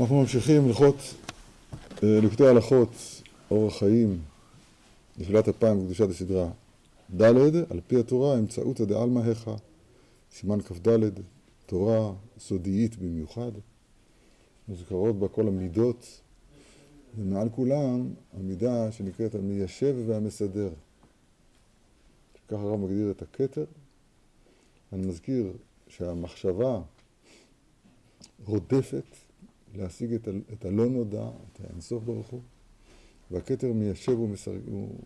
אנחנו ממשיכים ללכות, לקטוע הלכות, אורח חיים, נפילת אפיים וקדושת הסדרה ד', על פי התורה, אמצעותא דעלמא היכא, סימן כ"ד, תורה סודית במיוחד, מוזכרות בה כל המידות, ומעל כולם המידה שנקראת המיישב והמסדר. ככה הרב מגדיר את הכתר. אני מזכיר שהמחשבה רודפת להשיג את, ה- את הלא נודע, את האינסוף ברוך הוא, והכתר מיישב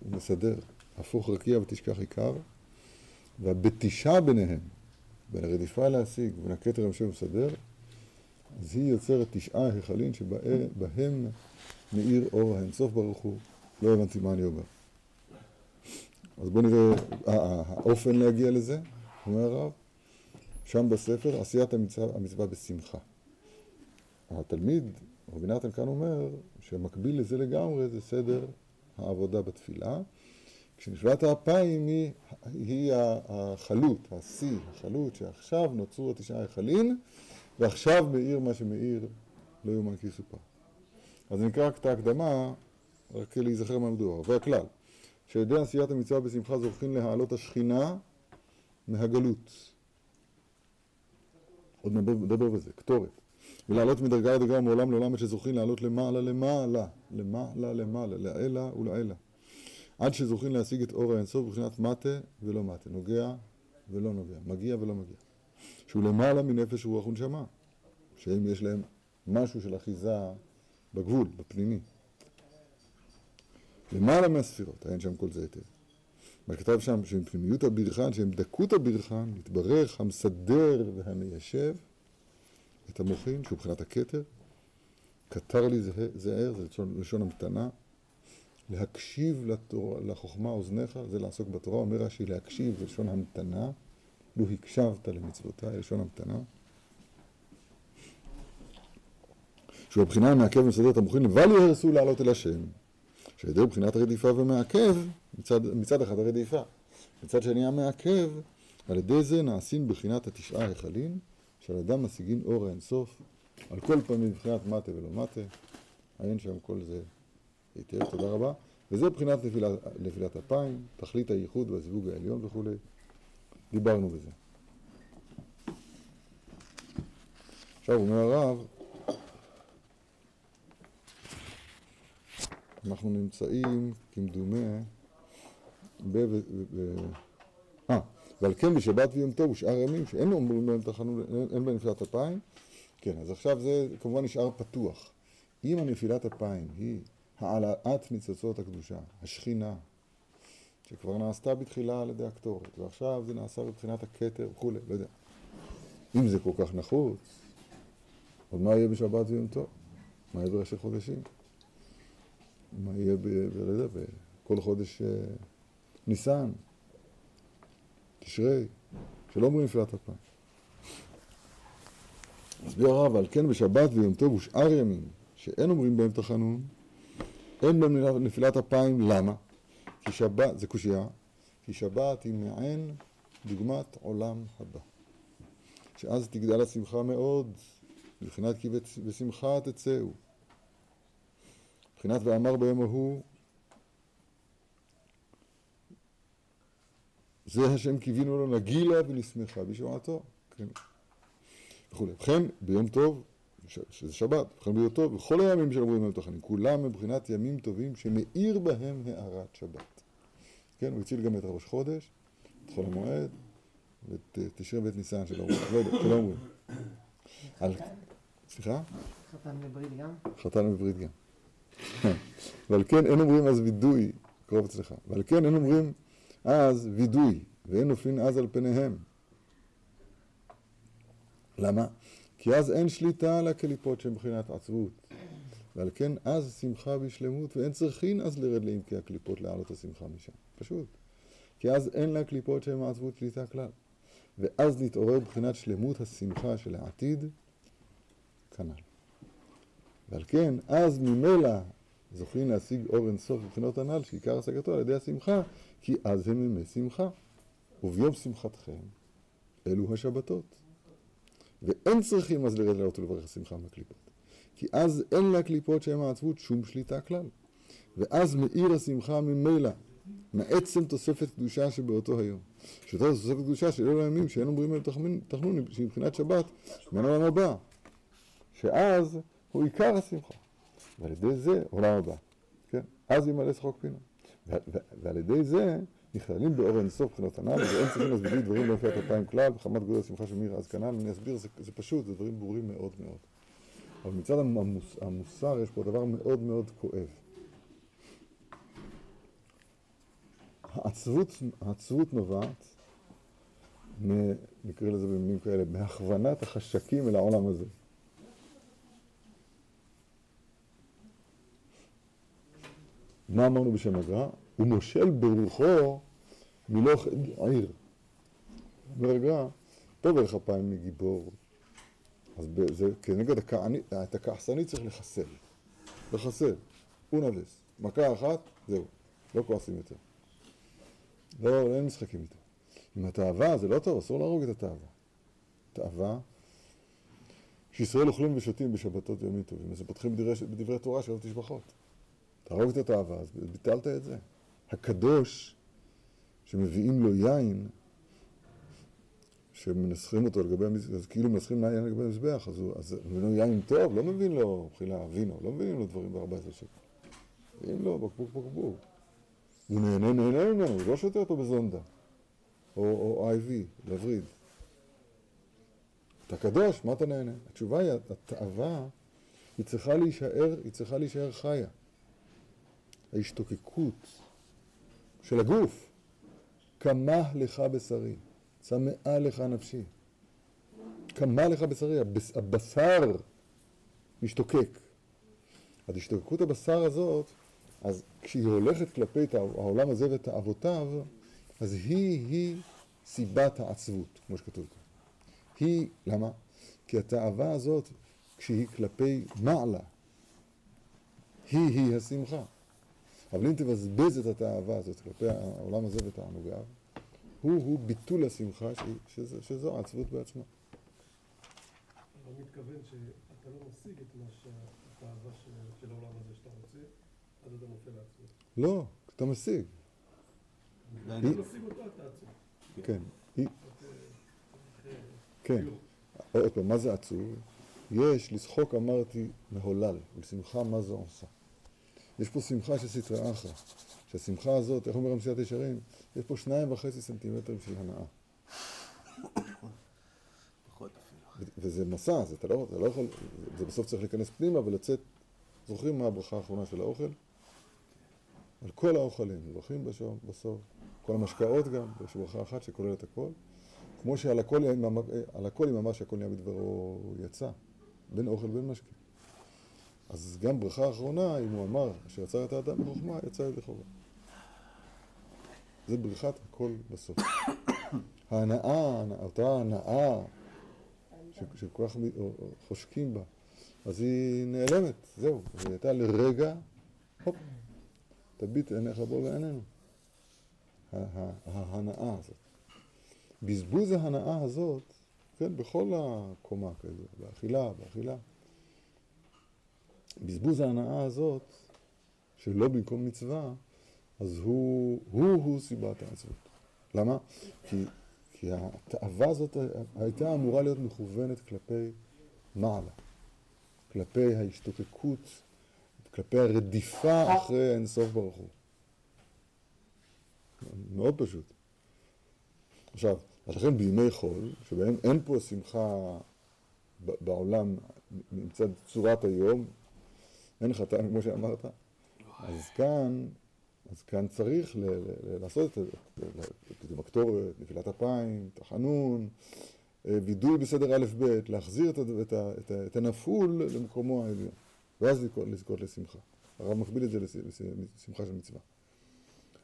ומסדר, הפוך רקיע ותשכח עיקר, והבתישה ביניהם, בין הרדיפה להשיג ובין הכתר המיישב ומסדר, אז היא יוצרת תשעה היכלים שבהם מאיר אור האינסוף ברוך הוא. לא הבנתי מה אני אומר. אז בואו נראה, האופן להגיע לזה, אומר הרב, שם בספר, עשיית המצווה, המצווה בשמחה. התלמיד, רבי נתן כאן אומר, שמקביל לזה לגמרי זה סדר העבודה בתפילה. כשנפילת האפיים היא, היא החלוט, השיא, החלוט, שעכשיו נוצרו התשעה היכלים, ועכשיו מאיר מה שמאיר לא יאומן כי יסופר. אז נקרא רק את ההקדמה, רק להיזכר מה מדובר. והכלל, שעל ידי עשיית המצווה בשמחה זוכים להעלות השכינה מהגלות. עוד נדבר בזה, קטורת. ולעלות מדרגה לדרגה מעולם לעולם עד שזוכים לעלות למעלה למעלה, למעלה למעלה, לעילה ולעילה. עד שזוכים להשיג את אור האינסוף מבחינת מטה ולא מטה, נוגע ולא נוגע, מגיע ולא מגיע. שהוא למעלה מנפש רוח ונשמה, שאם יש להם משהו של אחיזה בגבול, בפנימי. למעלה מהספירות, אין שם כל זה היטב. וכתב שם שעם פנימיות הברכן, שעם דקות הברכן, מתברך המסדר והמיישב את המוחין, שהוא מבחינת הכתר. קטר לי זהר, זה לשון, לשון המתנה. להקשיב לתורה, לחוכמה אוזניך, זה לעסוק בתורה. אומר רש"י, להקשיב זה לשון המתנה. לו הקשבת למצוותיי, לשון המתנה. שהוא הבחינה המעכב ומסדר את המוחין, לבל יהרסו לעלות אל השם. שעל בחינת הרדיפה ומעכב, מצד, מצד אחד הרדיפה. מצד שני המעכב, על ידי זה נעשים בחינת התשעה היכלים, שעל אדם משיגין אור האינסוף, על כל פנים מבחינת מטה ולא מטה, עיין שם כל זה היטב, תודה רבה. וזה בחינת נפילת, אפיים, תכלית הייחוד והזיווג העליון וכולי. דיברנו בזה. עכשיו אומר הרב, אנחנו נמצאים כמדומה ב... אה, ועל כן בשבת ויום טוב ושאר ימים שאין אומרים בהם תחנו, אין בהם נפילת אפיים, כן, אז עכשיו זה כמובן נשאר פתוח. אם הנפילת אפיים היא העלאת ניצוצות הקדושה, השכינה, שכבר נעשתה בתחילה על ידי הקטורת, ועכשיו זה נעשה בבחינת הכתר וכולי, לא יודע. אם זה כל כך נחוץ, עוד מה יהיה בשבת ויום טוב? מה יהיה בראשי חודשים? מה יהיה, ב, ב, לא יודע, בכל חודש אה, ניסן, תשרי, שלא אומרים נפילת אפיים. מסביר הרב, על כן בשבת ויום טוב ושאר ימים, שאין אומרים בהם תחנון, אין בהם נפילת אפיים, למה? כי שבת, זה קושייה, כי שבת היא מעין דוגמת עולם הבא. שאז תגדל השמחה מאוד, מבחינת כי בשמחה תצאו. מבחינת ואמר ביום ההוא, זה השם קיווינו לו נגילה ונשמחה בשמעתו. כן. וכולי. ובכן, ביום טוב, שזה שבת, ובכן ביום טוב, וכל הימים שאומרים יום תחנים, כולם מבחינת ימים טובים שמאיר בהם הארת שבת. כן, הוא הציל גם את ראש חודש, את חול המועד, ואת תשרי ואת ניסן שלא אומרים, לא יודע, שלא אומרים. סליחה? חתן בברית גם? חתן בברית גם. ועל כן אין אומרים אז וידוי, קרוב אצלך, ועל כן אין אומרים אז וידוי, ואין נופלין אז על פניהם. למה? כי אז אין שליטה על הקליפות שהן מבחינת עצבות. ועל כן אז שמחה בשלמות, ואין צריכין אז לרד לעמקי הקליפות להעלות השמחה משם. פשוט. כי אז אין לה קליפות שהן מעצבות שליטה כלל. ואז נתעורר בחינת שלמות השמחה של העתיד, כנ"ל. ועל כן, אז ממילא זוכים להשיג אור אינסוף מבחינות הנ"ל, שעיקר השגתו על ידי השמחה, כי אז הם ימי שמחה. וביום שמחתכם, אלו השבתות. ואין צריכים אז לרד לעלות ולברך השמחה מהקליפות. כי אז אין לקליפות שהם העצבות שום שליטה כלל. ואז מאיר השמחה ממילא, מעצם תוספת קדושה שבאותו היום. שאותה תוספת קדושה של אלו הימים שאין אומרים להם תחנונים, שהיא מבחינת שבת, מן העולם הבא. שאז הוא עיקר השמחה. ועל ידי זה, עולם הבא. כן? אז ימלא שחוק פינה. ועל ידי זה נכללים באור אינסוף מבחינות הנ"ל, ואין צריכים להסביר דברים לא יפי אפיים כלל, וחמת גודל השמחה של מירה אז כנ"ל, אני אסביר, זה, זה פשוט, זה דברים ברורים מאוד מאוד. אבל מצד המוס, המוסר יש פה דבר מאוד מאוד כואב. העצבות, העצבות נובעת, נקרא לזה במילים כאלה, מהכוונת החשקים אל העולם הזה. מה אמרנו בשם הגר"א? הוא מושל ברוחו מלוך העיר. אומר הגר"א, טוב ערך אפיים מגיבור. אז זה כנגד את הכעסני צריך לחסל. לחסל. אונבס. מכה אחת, זהו. לא כועסים יותר. לא, אין משחקים איתו. עם התאווה זה לא טוב, אסור להרוג את התאווה. תאווה, שישראל אוכלים ושותים בשבתות וימים טובים, אז פותחים בדברי, תורה של תשבחות. תהרוג את התאווה, אז ביטלת את זה. הקדוש, שמביאים לו יין, שמנסחים אותו על גבי המזבח, אז כאילו מנסחים יין על גבי המזבח, אז הוא מביא לו יין טוב, לא מבין לו בחילה אבינו, לא מבינים לו דברים ב-14 שקל. מביאים לו בקבוק בקבוק. הוא נהנה, נהנה ממנו, הוא לא שותה אותו בזונדה. או, IV, לווריד. אתה קדוש, מה אתה נהנה? התשובה היא, התאווה, היא צריכה להישאר, היא צריכה להישאר חיה. ההשתוקקות של הגוף, כמה לך בשרי, צמאה לך נפשי. כמה לך בשרי, הבשר משתוקק. אז השתוקקות הבשר הזאת, אז כשהיא הולכת כלפי העולם הזה ותאוותיו, אז היא, היא סיבת העצבות, כמו שכתוב כאן. היא, למה? כי התאווה הזאת, כשהיא כלפי מעלה, היא-היא השמחה. אבל אם תבזבז את התאווה הזאת כלפי העולם הזה ותענוגיו, הוא-הוא ביטול השמחה שזו, שזו העצבות בעצמה. אני מתכוון שאתה לא משיג את מה שהתאווה של העולם הזה שאתה רוצה, אז אתה נופל לעצמך. לא, אתה משיג. אתה משיג אותו, אתה עצוב. כן. כן. עוד פעם, מה זה עצוב? יש לצחוק אמרתי מהולל, ולשמחה מה זה עושה. יש פה שמחה של סטרי אחרא, שהשמחה הזאת, איך אומר המסיעת ישרים? יש פה שניים וחצי סנטימטרים של הנאה. וזה מסע, זה, אתה לא, אתה לא יכול, זה בסוף צריך להיכנס פנימה ולצאת, זוכרים מה הברכה האחרונה של האוכל? על כל האוכלים, מברכים בסוף, כל המשקאות גם, יש ברכה אחת שכוללת הכל. כמו שעל הכל, על הכל היא ממש הכל נהיה בדברו יצא, בין אוכל ובין משקה. אז גם ברכה אחרונה, אם הוא אמר שיצר את האדם בחוכמה, יצא ידי חובה. זה ברכת הכל בסוף. ההנאה, אותה הנאה שכל כך חושקים בה, אז היא נעלמת, זהו. היא הייתה לרגע, הופ, תביט עיניך בו לעינינו. ההנאה הזאת. בזבוז ההנאה הזאת, כן, בכל הקומה כזו, באכילה, באכילה. בזבוז ההנאה הזאת, שלא במקום מצווה, אז הוא, הוא, הוא סיבת העצבות. למה? כי, כי התאווה הזאת הייתה אמורה להיות מכוונת כלפי מעלה, כלפי ההשתוקקות, כלפי הרדיפה אחרי אינסוף ברוך הוא. מאוד פשוט. עכשיו, אז לכן בימי חול, שבהם אין פה שמחה בעולם מצד צורת היום, אין לך טעם כמו שאמרת, אז כאן, אז כאן צריך ל- ל- לעשות את קידום הקטורת, נפילת אפיים, תחנון, וידוי בסדר א'-ב', להחזיר את, את, את, את הנפול למקומו העליון, ואז לזכות לשמחה. הרב מקביל את זה לשמחה של מצווה.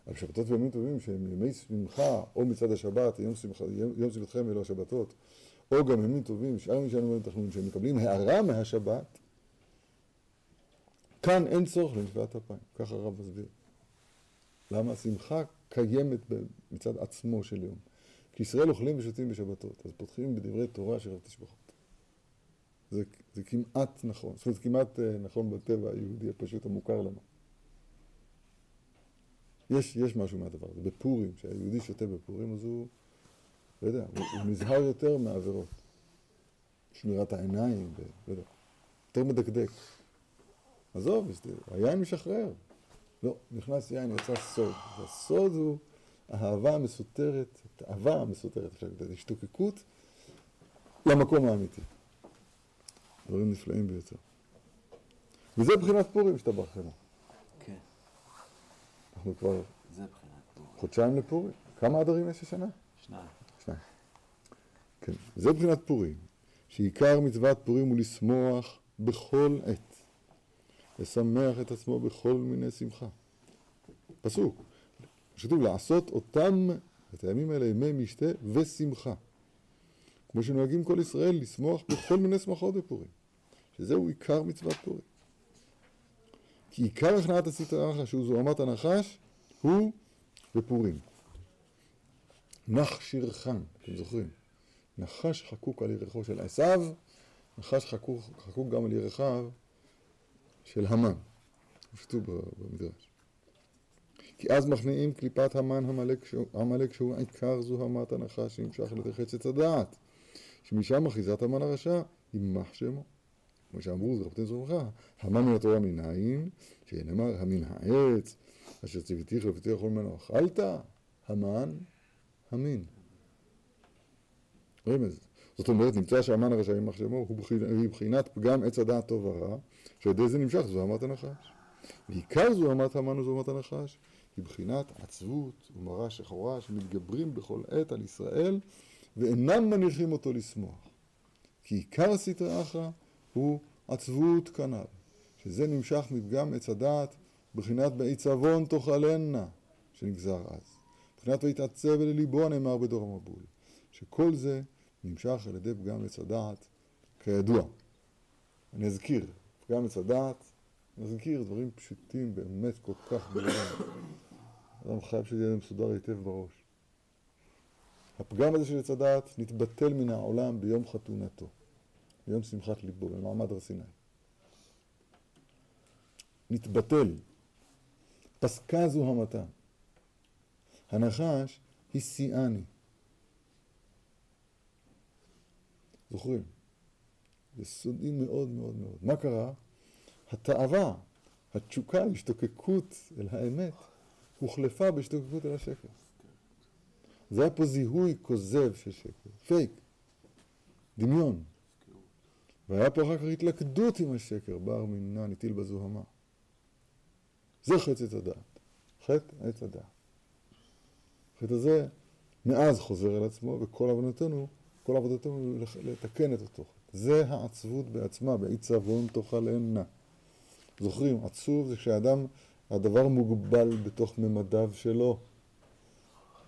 על שבתות וימים טובים שהם ימי שמחה, או מצד השבת, יום, שמחה, יום שמחתכם ולא השבתות, או גם ימים טובים, שאר ימים שלנו תחנון, שהם מקבלים הערה מהשבת, כאן אין צורך לנפילת אפיים, ככה הרב מסביר. למה? השמחה קיימת מצד עצמו של יום. כי ישראל אוכלים ושותים בשבתות, אז פותחים בדברי תורה של תשבחות. זה, זה כמעט נכון, זאת אומרת, זה כמעט אה, נכון בטבע היהודי הפשוט המוכר לנו. יש, יש משהו מהדבר הזה. בפורים, כשהיהודי שותה בפורים, אז הוא, לא יודע, הוא, הוא נזהר יותר מהעבירות. שמירת העיניים, ו, לא יודע, יותר מדקדק. עזוב, היין משחרר. לא, נכנס יין, יצא סוד. והסוד הוא האהבה המסותרת, התאווה המסותרת, אפשר להגיד, השתוקקות למקום האמיתי. דברים נפלאים ביותר. וזה בחינת פורים שאתה בחנו. כן, אנחנו כבר. חודשיים לפורים. כמה עדרים יש השנה? שניים. שניים. כן, זה בחינת פורים, שעיקר מצוות פורים הוא לשמוח בכל עת, לשמח את עצמו בכל מיני שמחה. פסוק, שכתוב לעשות אותם, את הימים האלה, ימי משתה ושמחה. כמו שנוהגים כל ישראל, לשמוח בכל מיני שמחות בפורים, שזהו עיקר מצוות פורים. כי עיקר הכנעת הסטרא אחרא, שהוא זוהמת הנחש, הוא בפורים. נח שירחן, אתם זוכרים? נחש חקוק על ירחו של עשיו, נחש חקוק, חקוק גם על ירחיו של המן. כתוב במדרש. כי אז מכניעים קליפת המן המלק, שהוא- שהוא עיקר זוהמת הנחש שנמשך על ידי חצץ הדעת. שמשם אחיזת המן הרשע, יימח שמו. כמו שאמרו, זכרו לברכה, המן מן התורה מנין, שנאמר המין העץ, אשר ציוויתיך לפתיח כל ממנו אכלת, המן המין. רמז. זאת אומרת, נמצא שהמן הרשע יימח שמו, הוא בחינת- היא בחינת פגם עץ הדעת טוב ורע, שעל ידי זה נמשך זוהמת הנחש. ועיקר זוהמת המן וזוהמת הנחש היא בחינת עצבות ומרה שחורה שמתגברים בכל עת על ישראל ואינם מניחים אותו לשמוח. כי עיקר סטרא אחרא הוא עצבות כנ"ל, שזה נמשך מפגם עץ הדעת בחינת בעיצבון תאכלנה שנגזר אז. מבחינת ויתעצב לליבו הנאמר בדור המבול, שכל זה נמשך על ידי פגם עץ הדעת כידוע. אני אזכיר, פגם עץ הדעת, נזכיר דברים פשוטים באמת כל כך ברורים. אדם חייב שזה יהיה מסודר היטב בראש. הפגם הזה של עץ הדעת נתבטל מן העולם ביום חתונתו, ביום שמחת ליבו, במעמד הר סיני. נתבטל. פסקה זוהמתה. הנחש הסיעני. זוכרים? זה סודי מאוד מאוד מאוד. מה קרה? התאווה, התשוקה, ההשתוקקות אל האמת, הוחלפה בהשתוקקות אל השקר. זה היה פה זיהוי כוזב של שקר, פייק, דמיון. והיה פה אחר כך התלכדות עם השקר, בר מינן הטיל בזוהמה. זה חטא עץ הדעת. חטא עץ הדעת. החטא הזה מאז חוזר על עצמו, וכל עבודתנו, כל עבודתנו לתקן את אותו חטא. זה העצבות בעצמה, בעיצבון תאכלנה. זוכרים, עצוב זה כשאדם, הדבר מוגבל בתוך ממדיו שלו.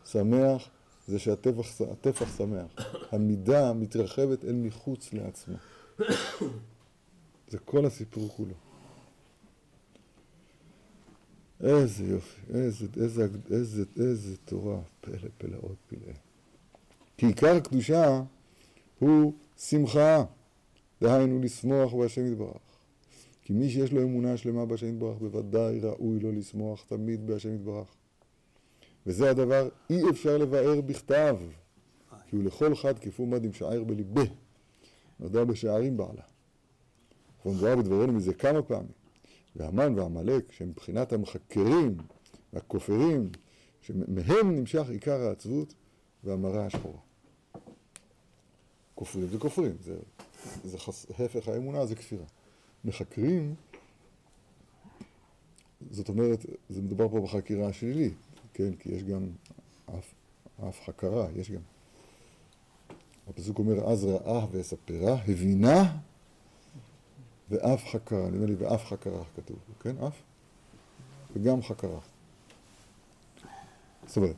שמח זה שהטפח הטפח שמח. המידה מתרחבת אל מחוץ לעצמה. זה כל הסיפור כולו. איזה יופי, איזה, איזה, איזה, איזה תורה, פלא פלאות פלאי. כי עיקר הקדושה הוא שמחה, דהיינו לשמוח בהשם יתברך. כי מי שיש לו אמונה שלמה בהשם יתברך, בוודאי ראוי לו לשמוח תמיד בהשם יתברך. וזה הדבר אי אפשר לבאר בכתב, כי הוא לכל חד כפו מד עם שער בליבה, נודע בשערים בעלה. מבואר בדברינו מזה כמה פעמים. והמן ועמלק, שהם מבחינת המחקרים והכופרים, שמהם נמשך עיקר העצבות והמרה השחורה. כופרים זה כופרים, זה, זה חס, הפך האמונה זה כפירה. מחקרים, זאת אומרת, זה מדובר פה בחקירה השלילית, כן? כי יש גם אף, אף חקרה, יש גם. הפסוק אומר, אז ראה ואספרה, הבינה ואף חקרה, נדמה לי ואף חקרה כתוב, כן? אף? וגם חקרה. זאת אומרת,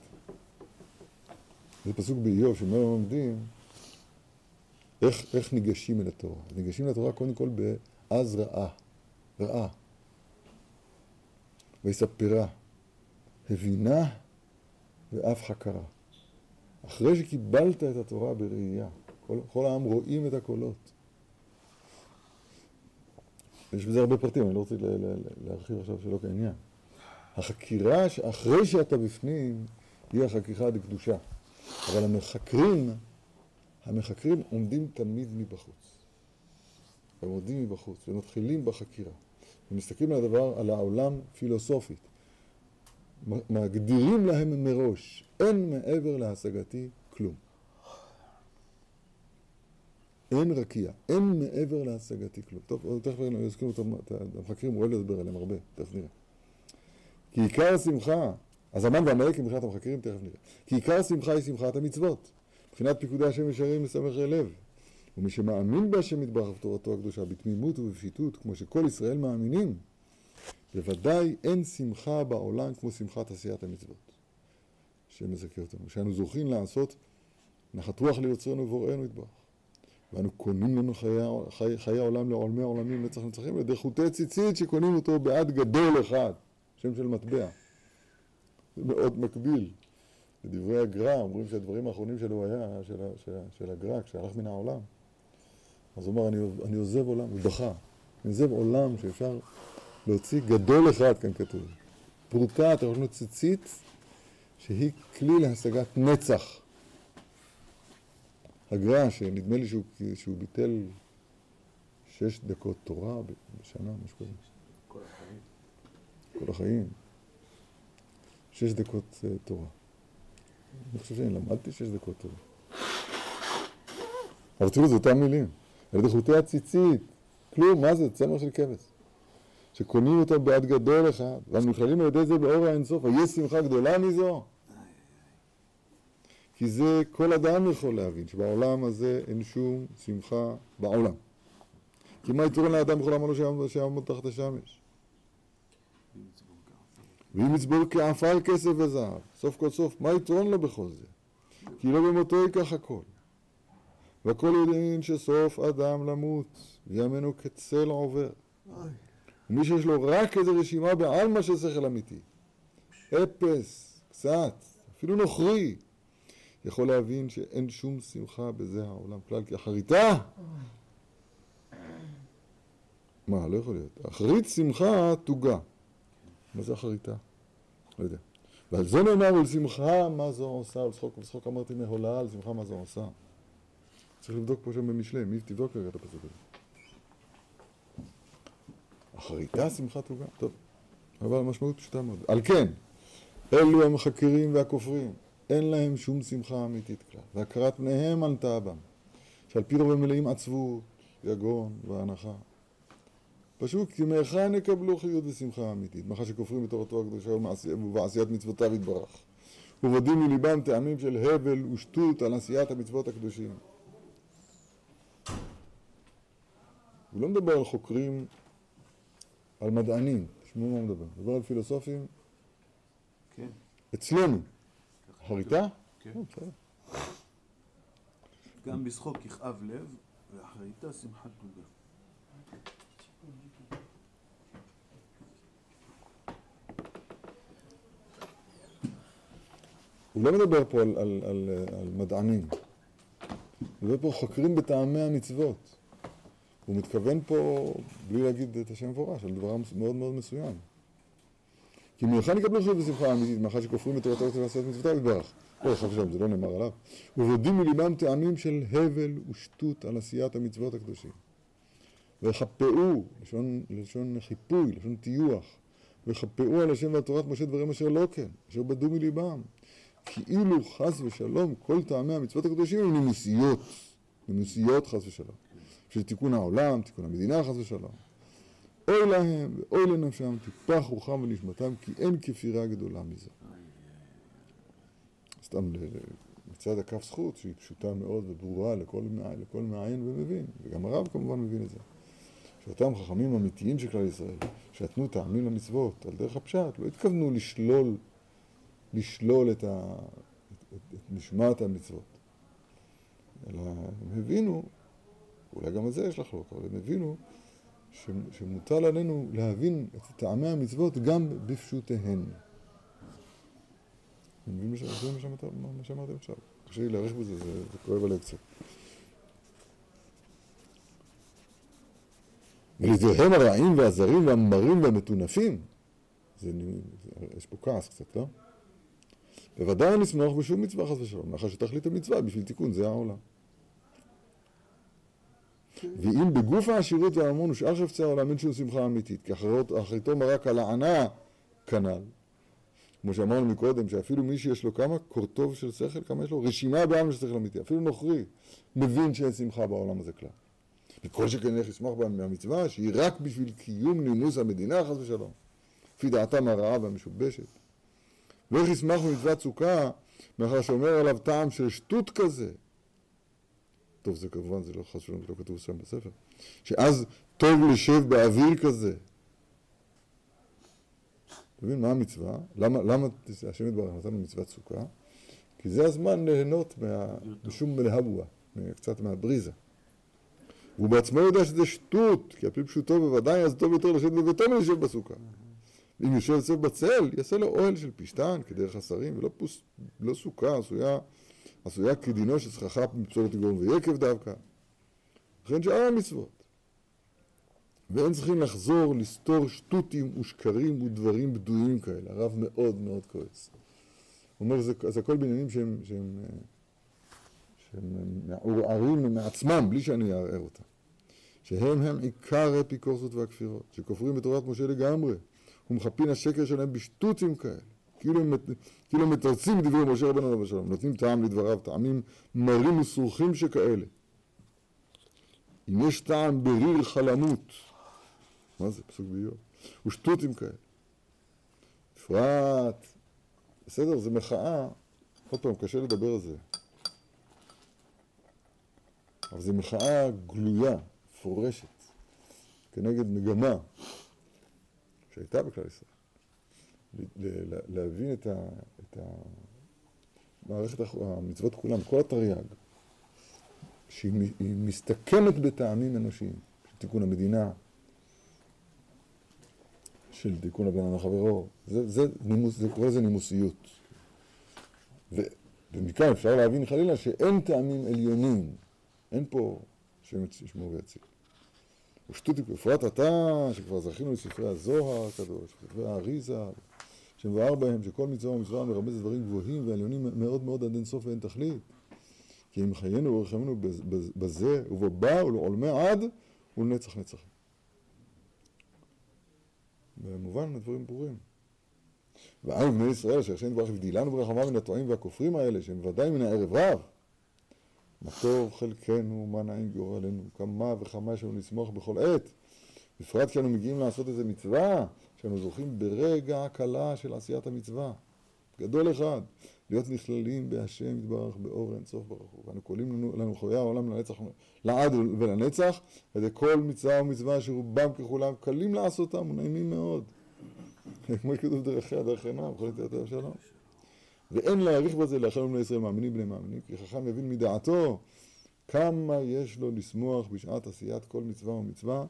זה פסוק באיוב שאומר לומדים איך, איך ניגשים אל התורה. ניגשים לתורה קודם כל באז ראה, ראה, ויספרה, הבינה ואף חקרה. אחרי שקיבלת את התורה בראייה, כל, כל העם רואים את הקולות. יש בזה הרבה פרטים, אני לא רוצה להרחיב עכשיו שלא כעניין. החקירה שאחרי שאתה בפנים, היא החקירה דקדושה. אבל המחקרים, המחקרים עומדים תמיד מבחוץ. הם עומדים מבחוץ ומתחילים בחקירה. ומסתכלים על הדבר, על העולם פילוסופית. מגדירים להם מראש, אין מעבר להשגתי כלום. אין רקיע, אין מעבר להשגתי כלום. טוב, תכף יזכירו את המ- את המחקרים, הוא אוהב לדבר עליהם הרבה, תכף נראה. כי עיקר השמחה, אז המן ועמלק מבחינת המחקרים, תכף נראה. כי עיקר השמחה היא שמחת המצוות. מבחינת פיקודי השם ישרים משמחי לב. ומי שמאמין בהשם יתברך בתורתו הקדושה בתמימות ובפשיטות, כמו שכל ישראל מאמינים, בוודאי אין שמחה בעולם כמו שמחת עשיית המצוות. השם מזכה אותנו. שאנו זוכים לעשות נחת רוח ליוצרנו ובוראנו יתברך. ואנו קונים לנו חיי, חיי, חיי העולם לעולמי העולמים נצח נצחים על ידי חוטי ציצית שקונים אותו בעד גדול אחד, שם של מטבע. זה מאוד מקביל. בדברי הגר"א אומרים שהדברים האחרונים שלו היה, של, של, ה- של הגר"א, כשהלך מן העולם. אז הוא אמר, אני, אני עוזב עולם, הוא בכה. אני עוזב עולם שאפשר להוציא גדול אחד, כאן כתוב. פרוטה, אתה לקנות ציצית, שהיא כלי להשגת נצח. הגר"א, שנדמה לי שהוא, שהוא ביטל שש דקות תורה בשנה, משהו כזה. כל החיים. כל החיים. שש דקות uh, תורה. אני חושב שאני למדתי שש דקות תורה. אבל תראו, זה אותם מילים. על ידי חוטי הציצית. כלום, מה זה? צמר של כבש. שקונים אותם בעד גדול אחד, והנכללים על ידי זה באור האינסוף. היש שמחה גדולה מזו? כי זה כל אדם יכול להבין, שבעולם הזה אין שום שמחה בעולם. כי מה יתרון לאדם בכל עמלו שיעמוד תחת השמש? ואם יצבור כעפר כסף וזהב, סוף כל סוף, מה יתרון לו בכל זה? כי לא במותו ייקח הכל. והכל יודעים שסוף אדם למות, וימינו כצל עובר. ומי שיש לו רק איזו רשימה בעלמא של שכל אמיתי, אפס, קצת, אפילו נוכרי, יכול להבין שאין שום שמחה בזה העולם כלל, כי אחריתה מה, לא יכול להיות. אחרית שמחה תוגה. מה זה אחריתה? לא יודע. ועל זה נאמר, ולשמחה מה זו עושה, ולצחוק אמרתי מהולה, על שמחה מה זו עושה. צריך לבדוק פה שם במשלי, מי תבדוק רגע את הפסוק הזה. אחריתה שמחה תוגה, טוב. אבל המשמעות פשוטה מאוד. על כן, אלו המחקרים והכופרים, אין להם שום שמחה אמיתית כלל, והכרת פניהם עלתה בם, שעל פי רוב הם מלאים עצבות, יגון והנחה. פשוט כי מהיכן יקבלו חיות ושמחה אמיתית, מאחר שכופרים בתורתו הקדושה ובעשיית מצוותיו יתברך. ובודים מליבם טעמים של הבל ושטות על עשיית המצוות הקדושים. הוא לא מדבר על חוקרים, על מדענים, תשמעו מה הוא מדבר. הוא מדבר על פילוסופים כן. אצלנו. חריטה? כן. בסדר. גם בשחוק יכאב לב, ואחריתה שמחת תוגה. הוא לא מדבר פה על, על, על, על מדענים, הוא מדבר פה חוקרים בטעמי המצוות. הוא מתכוון פה, בלי להגיד את השם מפורש, על דבר מאוד מאוד מסוים. כי מהיכן יקבלו חיות בשמחה אמיתית, מאחר שכופרים בתורתו ועשיית מצוותיו יתברך. לא, חס ושלום, זה לא נאמר עליו. ובודים מליבם טעמים של הבל ושטות על עשיית המצוות הקדושים. וכפאו, לשון, לשון חיפוי, לשון טיוח, וכפאו על השם ועל תורת משה דברים אשר לא כן, אשר בדו מליבם. כאילו חס ושלום כל טעמי המצוות הקדושים הם נימוסיות, נימוסיות חס ושלום. של תיקון העולם, תיקון המדינה חס ושלום. אוי להם ואוי לנפשם, טיפח רוחם ונשמתם, כי אין כפירה גדולה מזה. סתם מצד הכף זכות, שהיא פשוטה מאוד וברורה לכל, לכל מעיין ומבין, וגם הרב כמובן מבין את זה. שאותם חכמים אמיתיים של כלל ישראל, שנתנו טעמים למצוות על דרך הפשט, לא התכוונו לשלול, לשלול את, ה, את, את, את נשמת המצוות. אלא הם הבינו, אולי גם על זה יש לחלוק, אבל הם הבינו שמוטל עלינו להבין את טעמי המצוות גם בפשוטיהן. אתה מבין מה ש- זה מה שאמרת- מה שאמרתי עכשיו? קשה לי להעריך בזה, זה, זה כואב עליי קצת. ולדבריהם הרעים והזרים והמרים והמטונפים, זה, זה, יש פה כעס קצת, לא? בוודאי נשמח בשום מצווה חס ושלום, מאחר שתכלית המצווה בשביל תיקון זה העולם. ואם בגוף העשירות והממון ושאר חפצי העולם אין שום שמחה אמיתית, כי אחריתו מרק על הענה כנ"ל. כמו שאמרנו מקודם, שאפילו מי שיש לו כמה קורטוב של שכל, כמה יש לו? רשימה בעם של שכל אמיתי. אפילו נוכרי מבין שאין שמחה בעולם הזה כלל. וכל שכן איך ישמח מהמצווה, שהיא רק בשביל קיום נימוס המדינה, חס ושלום. לפי דעתם הרעה והמשובשת. ואיך ישמח במצוות סוכה, מאחר שאומר עליו טעם של שטות כזה. טוב, זה כמובן, זה לא חס ושלום, לא כתוב שם בספר. שאז טוב לשב באוויר כזה. אתה מבין מה המצווה? למה, למה השם יתברך נתנו מצוות סוכה? כי זה הזמן ליהנות מה, משום מלהבואה, קצת מהבריזה. והוא בעצמו יודע שזה שטות, כי על פי פשוטו בוודאי אז טוב יותר לשבת בביתו מלשב בסוכה. אם יושב יוצא בצל, יעשה לו אוהל של פשתן כדרך השרים, ולא פוס, לא סוכה עשויה, עשויה כדינו של סככה מפסולת יגורם ויקב דווקא. לכן שאר המצוות. ואין צריכים לחזור לסתור שטותים ושקרים ודברים בדויים כאלה. הרב מאוד מאוד כועס. הוא אומר, זה, זה הכל בעניינים שהם, שהם, שהם מעורערים מעצמם, בלי שאני אערער אותם. שהם הם עיקר אפיקורסות והכפירות, שכופרים בתורת משה לגמרי, ומחפין השקר שלהם בשטותים כאלה. כאילו כאילו מתרצים דברי משה רבנו עליו השלום, נותנים טעם לדבריו, טעמים מרים וסרוכים שכאלה. אם יש טעם בריר חלמות, מה זה פסוק באיוב? ושטותים כאלה. בפרט, בסדר, זה מחאה, עוד פעם, קשה לדבר על זה. אבל זו מחאה גלויה, מפורשת, כנגד מגמה שהייתה בכלל ישראל. להבין את, ה, את מערכת המצוות כולם, כל התרי"ג, שהיא מסתכמת בטעמים אנושיים, של תיקון המדינה, של תיקון הבן אדם חברו, זה, זה, נימוס, זה קורא לזה נימוסיות. ומכאן אפשר להבין חלילה שאין טעמים עליונים, אין פה שם ישמור ויציל. ושטותי בפרט אתה, שכבר זכינו לספרי הזוהר הקדוש, ספרי האריזה, שמבואר בהם שכל מצווה ומצווה מרמז דברים גבוהים ועליונים מאוד מאוד עד אינסוף ואין תכלית. כי אם חיינו ורחמנו בזה ובו בא ולעולמי עד ולנצח נצחים. במובן הדברים ברורים. ועם בני ישראל שהשם יתברך הבדילנו ברחמה מן הטועים והכופרים האלה שהם ודאי מן הערב רב מה טוב חלקנו, מה נעים גורלנו, כמה וכמה יש לנו לשמוח בכל עת בפרט כשאנו מגיעים לעשות איזה מצווה שאנו זוכים ברגע הקלה של עשיית המצווה. גדול אחד. להיות נכללים בהשם יתברך באור אינסוף ברוך הוא. ואנו קוראים לנו, לנו חיי העולם לנצח, לעד ולנצח וזה כל מצווה ומצווה שרובם ככולם קלים לעשותם ונעימים מאוד. כמו שכתוב דרכיה דרך עיניו וכל יתר שלום. ואין להעריך בזה לאחר בני ישראל מאמינים בני מאמינים כי חכם יבין מדעתו כמה יש לו לשמוח בשעת עשיית כל מצווה ומצווה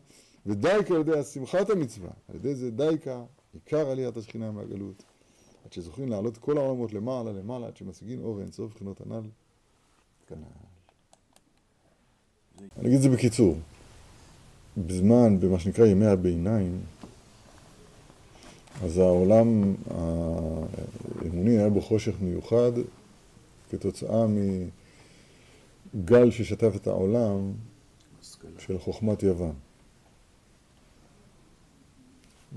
ודייקה על ידי שמחת המצווה על ידי זה דייקה עיקר עליית השכינה מהגלות עד שזוכרים לעלות כל העולמות למעלה למעלה, עד שמשיגים אור אינסוף בחינות הנ"ל כנ"ל. אני אגיד את זה בקיצור. בזמן, במה שנקרא ימי הביניים, אז העולם האמוני היה בו חושך מיוחד כתוצאה מגל ששטף את העולם של חוכמת יוון.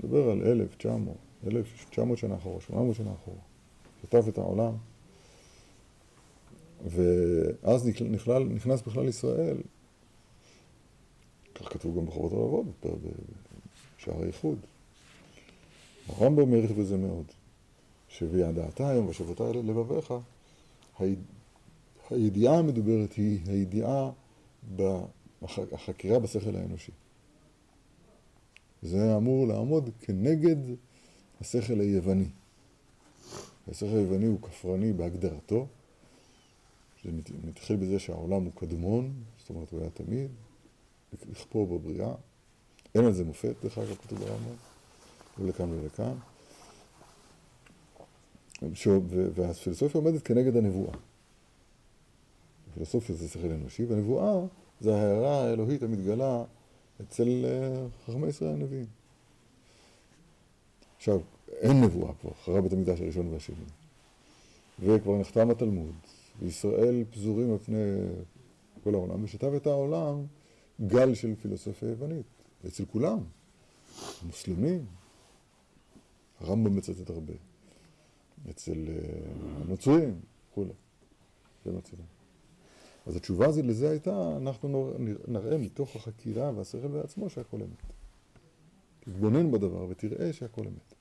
נדבר על 1900. 1,900 שנה אחורה, 800 שנה אחורה. כתב את העולם. ואז נכלל, נכנס בכלל ישראל, כך כתוב גם בחובות הרבות, בשער הייחוד. הרמב"ם העריך בזה מאוד, שבידעת היום ושבתה אלה לבביך, הידיעה המדוברת היא הידיעה בחקירה בשכל האנושי. זה אמור לעמוד כנגד השכל היווני. השכל היווני הוא כפרני בהגדרתו, זה מתחיל בזה שהעולם הוא קדמון, זאת אומרת הוא היה תמיד, לכפור בבריאה, אין על זה מופת, דרך אגב, כתוב ברמב"ם, ולכאן ולכאן. והפילוסופיה עומדת כנגד הנבואה. הפילוסופיה זה שכל אנושי, והנבואה זה ההערה האלוהית המתגלה אצל אה, חכמי ישראל הנביאים. עכשיו, אין נבואה כבר, אחרי בית המקדש הראשון והשני. וכבר נחתם התלמוד, וישראל פזורים על פני כל העולם, ושטף את העולם גל של פילוסופיה יוונית, אצל כולם, מוסלמים, הרמב"ם מצטט הרבה, אצל אה, הנוצרים, וכולי, זה מצטט. אז התשובה הזאת לזה הייתה, אנחנו נראה מתוך החקירה והשכל בעצמו שהכל אמת. תתבונן בדבר ותראה שהכל אמת.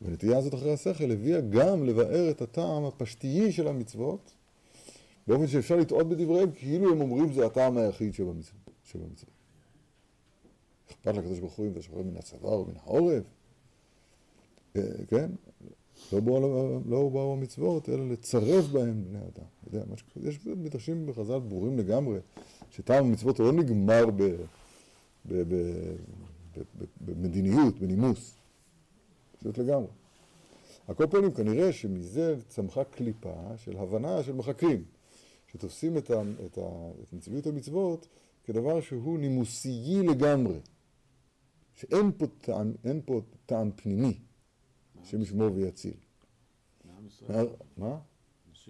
והנטייה הזאת אחרי השכל הביאה גם לבאר את הטעם הפשטי של המצוות, באופן שאפשר לטעות בדבריהם כאילו הם אומרים זה הטעם היחיד שבמצוות. אכפת לקדוש ברוך הוא אם אתה שוחרר מן הצבא או מן העורף, אה, כן? לא באו, לא באו המצוות, אלא לצרף בהם בני אדם. יודע, יש מדרשים בחז"ל ברורים לגמרי, שטעם המצוות לא נגמר ב, במדיניות, בנימוס. פשוט לגמרי. על כל פנים, כנראה שמזה צמחה קליפה של הבנה של מחקרים, שתופסים את, ה, את, ה, את נציבות המצוות כדבר שהוא נימוסי לגמרי, שאין פה טעם, פה טעם פנימי השם ישמור ויציל. מה?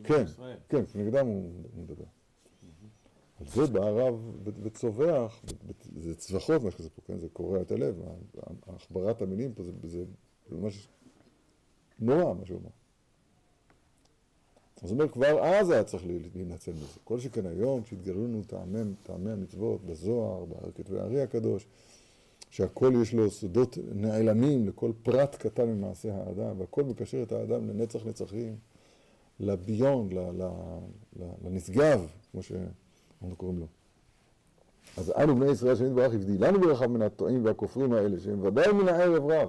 כן, כן, נגדם הוא מדבר. על זה בא הרב וצווח, זה צווחות מה שזה פה, כן? זה קורע את הלב, החברת המילים פה זה ממש נורא מה שהוא אומר. אז אומר, כבר אז היה צריך להינצל מזה. כל שכן היום, שהתגלו לנו טעמי המצוות בזוהר, בכתבי הארי הקדוש, שהכל יש לו סודות נעלמים לכל פרט קטן ממעשה האדם, והכל מקשר את האדם לנצח נצחים, לביונד, לנשגב, כמו שאנחנו קוראים לו. אז אנו בני ישראל שנית ברוך הבדילנו ברחב מן הטועים והכופרים האלה, שהם ודאי מן הערב רב.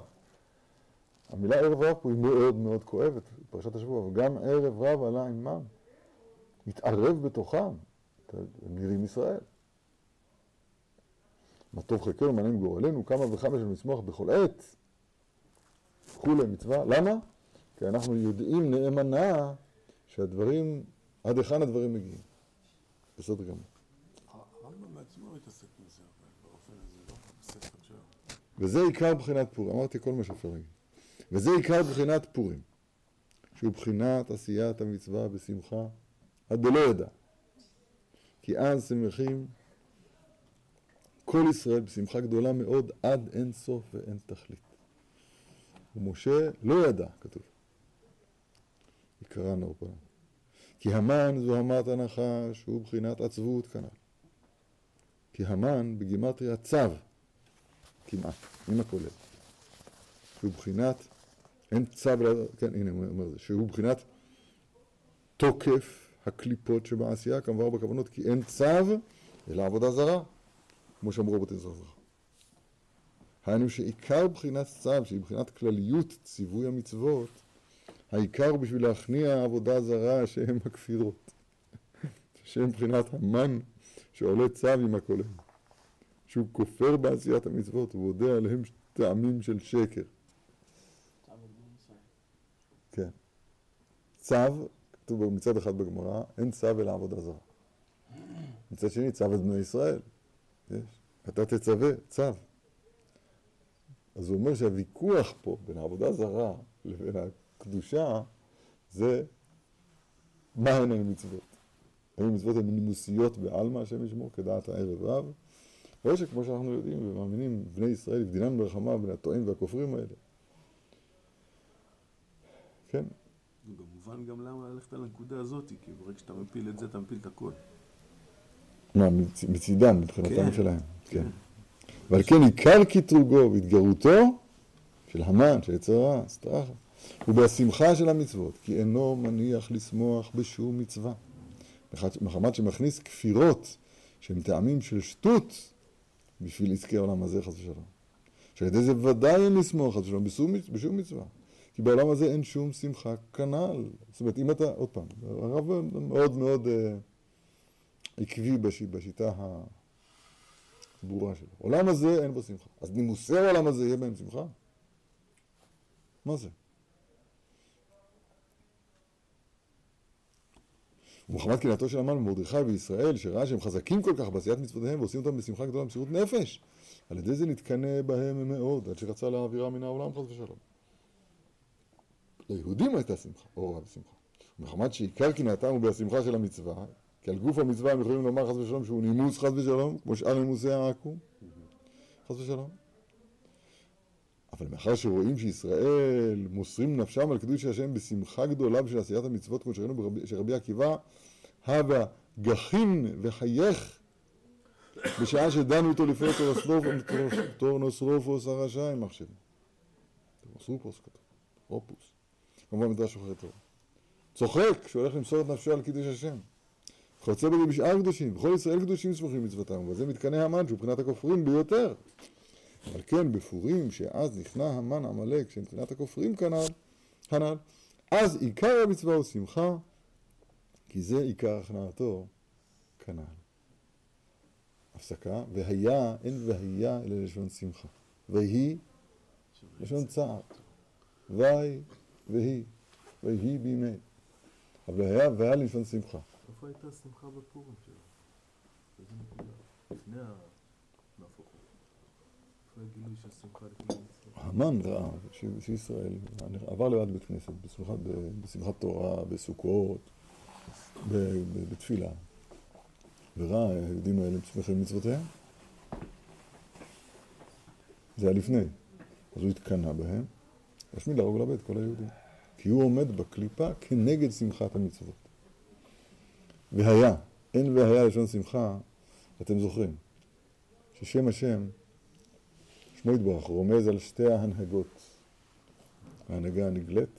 המילה ערב רב פה היא מאוד מאוד כואבת, פרשת השבוע, וגם ערב רב עלה עמם, מתערב בתוכם, נראים ישראל. מה טוב חלקנו, מעניין גורלנו, כמה וכמה שנצמוח בכל עת. כולי מצווה. למה? כי אנחנו יודעים נאמנה שהדברים, עד היכן הדברים מגיעים. בסדר גמור. הרמב"ם בעצמו מתעסק בזה, באופן הזה, לא בספר שלו. וזה עיקר בחינת פורים. אמרתי כל מה שאפשר להגיד. וזה עיקר בחינת פורים, שהוא בחינת עשיית המצווה בשמחה עד דלא ידע. כי אז שמחים כל ישראל בשמחה גדולה מאוד עד אין סוף ואין תכלית. ומשה לא ידע, כתוב. יקרא פעם. כי המן זו המת הנחש, שהוא בחינת עצבות כנ"ל. כי המן בגימטריה צו, כמעט, עם הכולל. שהוא בחינת, אין צו, כן, הנה הוא אומר זה, שהוא בחינת תוקף הקליפות שבעשייה, כמובן בכוונות, כי אין צו, אלא עבודה זרה. כמו שאמרו רבותינו זכר. היינו שעיקר בחינת צו, שהיא בחינת כלליות ציווי המצוות, העיקר בשביל להכניע עבודה זרה שהם הכפירות. שהם בחינת המן שעולה צו עם הכולל. שהוא כופר בעשיית המצוות ובודה עליהם טעמים של שקר. כן. צו, כתוב מצד אחד בגמרא, אין צו אלא עבודה זרה. מצד שני, צו את בני ישראל. יש. אתה תצווה, צו. אז הוא אומר שהוויכוח פה בין העבודה זרה לבין הקדושה זה מה הן המצוות. האם המצוות הן נימוסיות בעלמא, השם ישמור, כדעת הערב רב, או שכמו שאנחנו יודעים ומאמינים, בני ישראל הבדינן ברחמה בין הטועים והכופרים האלה. כן. זה מובן גם למה ללכת על הנקודה הזאת, כי ברגע שאתה מפיל את זה, אתה מפיל את הכל. מה, מצידם, מבחינתם כן. שלהם. כן. ועל כן עיקר קטרוגו והתגרותו של המן, של יצר הרע, סטרחה, הוא בהשמחה של המצוות, כי אינו מניח לשמוח בשום מצווה. מחמת שמכניס כפירות שהם טעמים של שטות בשביל עסקי העולם הזה, חס ושלום. שעל ידי זה ודאי אין לשמוח, חס ושלום, בשום, בשום מצווה. כי בעולם הזה אין שום שמחה כנ"ל. זאת אומרת, אם אתה, עוד פעם, הרב מאוד מאוד אה, עקבי בשיטה ברורה שלו. עולם הזה אין בו שמחה. אז נימוסי העולם הזה יהיה בהם שמחה? מה זה? ומחמת קהילתו של המן ומרדכי בישראל, שראה שהם חזקים כל כך בעשיית מצוותיהם ועושים אותם בשמחה גדולה במסירות נפש, על ידי זה נתקנא בהם מאוד, עד שרצה להעבירה מן העולם חס ושלום. ליהודים הייתה שמחה, אורה ושמחה. מחמת שעיקר קנאתם הוא בשמחה של המצווה, כי על גוף המצווה הם יכולים לומר חס ושלום שהוא נימוס חס ושלום, כמו שאר נימוסי העכו"ם, חס ושלום. אבל מאחר שרואים שישראל מוסרים נפשם על קידוש השם בשמחה גדולה בשביל עשיית המצוות, כמו שראינו שרבי עקיבא, הווה גחין וחייך בשעה שדנו אותו לפני טורנוסרופוס הרשע עם מחשבים. טורנוסרופוס כתוב, רופוס. כמובן מדרש שוחרי תורה. צוחק כשהוא הולך למסור את נפשו על קידוש השם. חוצה בזה בשאר קדושים, בכל ישראל קדושים סמוכים מצוותם, וזה מתקנא המן שהוא מבחינת הכופרים ביותר. אבל כן, בפורים, שאז נכנע המן עמלק, שמבחינת הכופרים כנ"ל, כנ"ל, אז עיקר המצווה הוא שמחה, כי זה עיקר הכנעתו כנ"ל. הפסקה, והיה, אין והיה אלא לשון שמחה. ויהי, לשון צער. ויהי, ויהי, ויהי בימי. אבל היה והיה לשון שמחה. איפה הייתה השמחה בפורים שלו? באיזה נקודה? לפני הנהפוך הוא. איפה הגילוי של שמחה לפני המצוות? המן ראה שישראל עבר ליד בית כנסת בשמחת, תורה, בסוכות, ב- ב- בתפילה, וראה היהודים האלה שמחים מצוותיהם. זה היה לפני. אז הוא התקנא בהם, להשמיד להרוג ולאבד את כל היהודים. כי הוא עומד בקליפה כנגד שמחת המצוות. והיה, אין והיה לשון שמחה, אתם זוכרים, ששם השם שמו יתברך רומז על שתי ההנהגות, ההנהגה הנגלית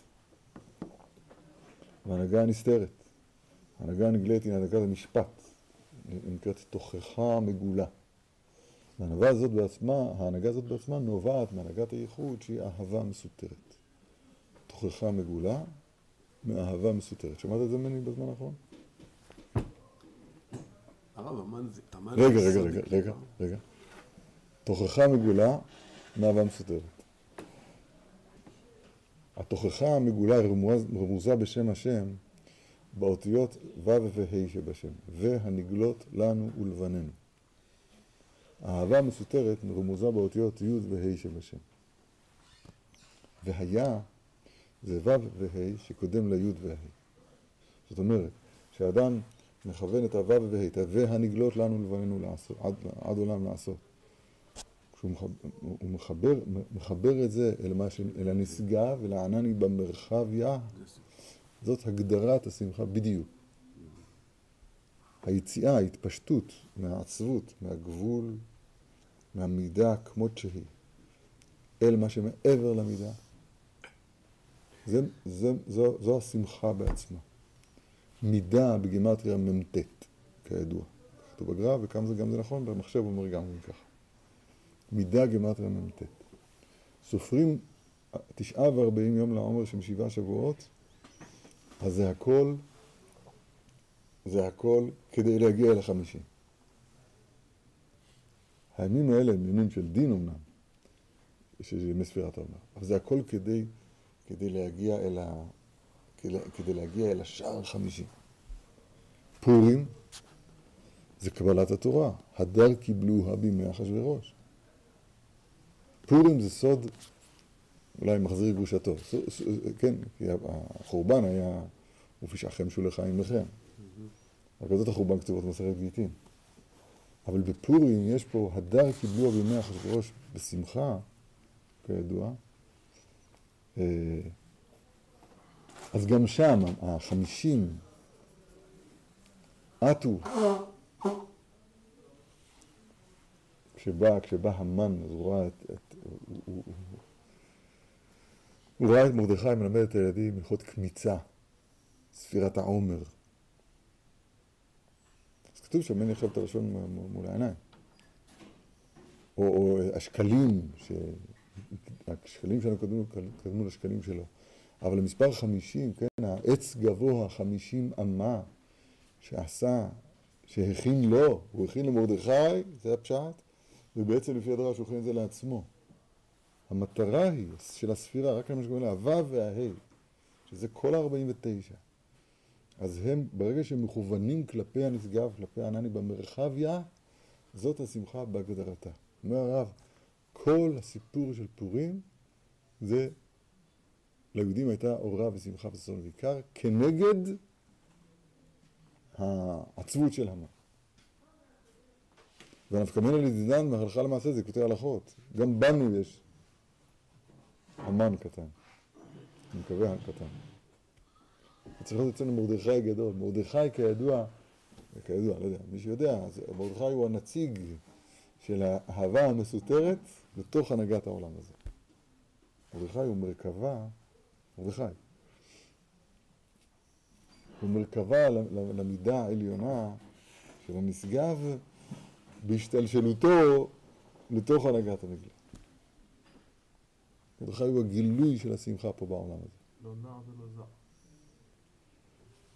וההנהגה הנסתרת. ההנהגה הנגלית היא הנהגת המשפט, היא נקראת תוכחה מגולה. ההנהגה הזאת בעצמה, ההנהגה הזאת בעצמה נובעת מהנהגת הייחוד שהיא אהבה מסותרת. תוכחה מגולה מאהבה מסותרת. שמעת את זה ממני בזמן האחרון? הרב, המן זה... רגע, רגע, רגע. רגע, רגע. תוכחה מגולה מאהבה מסותרת. התוכחה המגולה רמוז, רמוזה בשם השם באותיות ו' וה' שבשם, והנגלות לנו ולבנינו. האהבה המסותרת רמוזה באותיות י' וה' שבשם. והיה זה ו' וה' שקודם לי' וה'. זאת אומרת, כשאדם מכוון את הו' וה', את והנגלות לנו ולבנינו לעשות, עד, עד עולם לעשות. כשהוא מחבר, הוא מחבר, מחבר את זה אל, ש, אל הנשגב, אל הענני במרחביה, זאת הגדרת השמחה בדיוק. היציאה, ההתפשטות מהעצבות, מהגבול, מהמידה כמות שהיא, אל מה שמעבר למידה. זה, זה, זו, זו השמחה בעצמה. מידה בגימטריה מ"ט, כידוע. כתוב בגר"א, וכמה זה גם זה נכון, במחשב אומר גם ככה. מידה גימטריה מ"ט. סופרים תשעה וארבעים יום לעומר שהם שבעה שבועות, אז זה הכל, זה הכל כדי להגיע אל החמישים. הימים האלה הם ימים של דין אמנם, שזה ימי ספירת העומר, אבל זה הכל כדי, כדי להגיע אל ה... כדי, להגיע אל השער החמישי. פורים זה קבלת התורה, הדר קיבלוה בימי אחשוורוש. פורים זה סוד, אולי מחזיר גרושתו, כן, כי החורבן היה, ופשעכם שולחיים לכם. אגדות החורבן כתובות במסכת גיטין. אבל בפורים יש פה, הדר קיבלוה בימי אחשוורוש בשמחה, כידוע. אה, אז גם שם, החמישים עטו. כשבא, כשבא המן, אז הוא ראה את, את הוא, הוא, הוא, הוא ראה את מרדכי מלמד את הילדים הלכות קמיצה, ספירת העומר. אז כתוב שהמן יחשב את הלשון מול העיניים. או, או ש... השקלים שלנו קדמו, קדמו לשקלים שלו. אבל המספר חמישים, כן, העץ גבוה, חמישים אמה, שעשה, שהכין לו, הוא הכין למרדכי, זה הפשט, ובעצם לפי הדרש הוא הכין את זה לעצמו. המטרה היא של הספירה, רק למה שקוראים לה הו' והה', שזה כל ה-49. אז הם, ברגע שהם מכוונים כלפי הנשגב, כלפי הענני במרחביה, זאת השמחה בהגדרתה. אומר הרב, כל הסיפור של פורים זה, ליהודים הייתה אורה ושמחה וששון ועיקר, כנגד העצבות של המן. והנפקא מינה לדידן מהלכה למעשה זה כותב הלכות. גם בנו יש המן קטן. אני מקווה קטן. צריך להיות אצלנו מרדכי הגדול. מרדכי כידוע, כידוע, לא יודע, מי שיודע, מרדכי הוא הנציג של האהבה המסותרת לתוך הנהגת העולם הזה. מרדכי הוא מרכבה, מרדכי, הוא מרכבה למידה העליונה של הנשגב בהשתלשלותו לתוך הנהגת המגלה. מרדכי הוא הגילוי של השמחה פה בעולם הזה. לא נע ולא זע.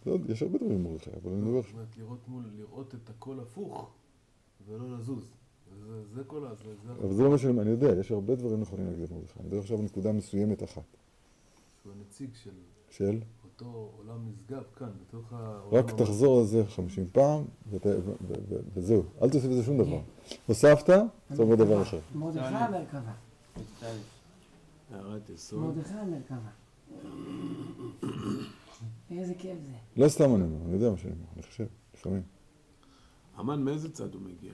לא, יש הרבה דברים במרדכי, אבל אני מדבר... זאת אומרת, לראות מול, לראות את הכל הפוך ולא לזוז. זה, זה כל ה... אבל זה לא מה שאני... אני יודע, יש הרבה דברים נכונים להגיד במרדכי. אני מדבר עכשיו על נקודה מסוימת אחת. שהוא הנציג של של? אותו עולם נשגב כאן, בתוך העולם... רק תחזור על זה חמישים פעם, וזהו. אל תוסיף לזה שום דבר. הוספת, זה אומר דבר אחר. מרדכי המרכבה. הערת יסוד. מרדכי המרכבה. איזה כיף זה. לא סתם אני אומר, אני יודע מה שאני אומר, אני חושב, לפעמים. המן מאיזה צד הוא מגיע?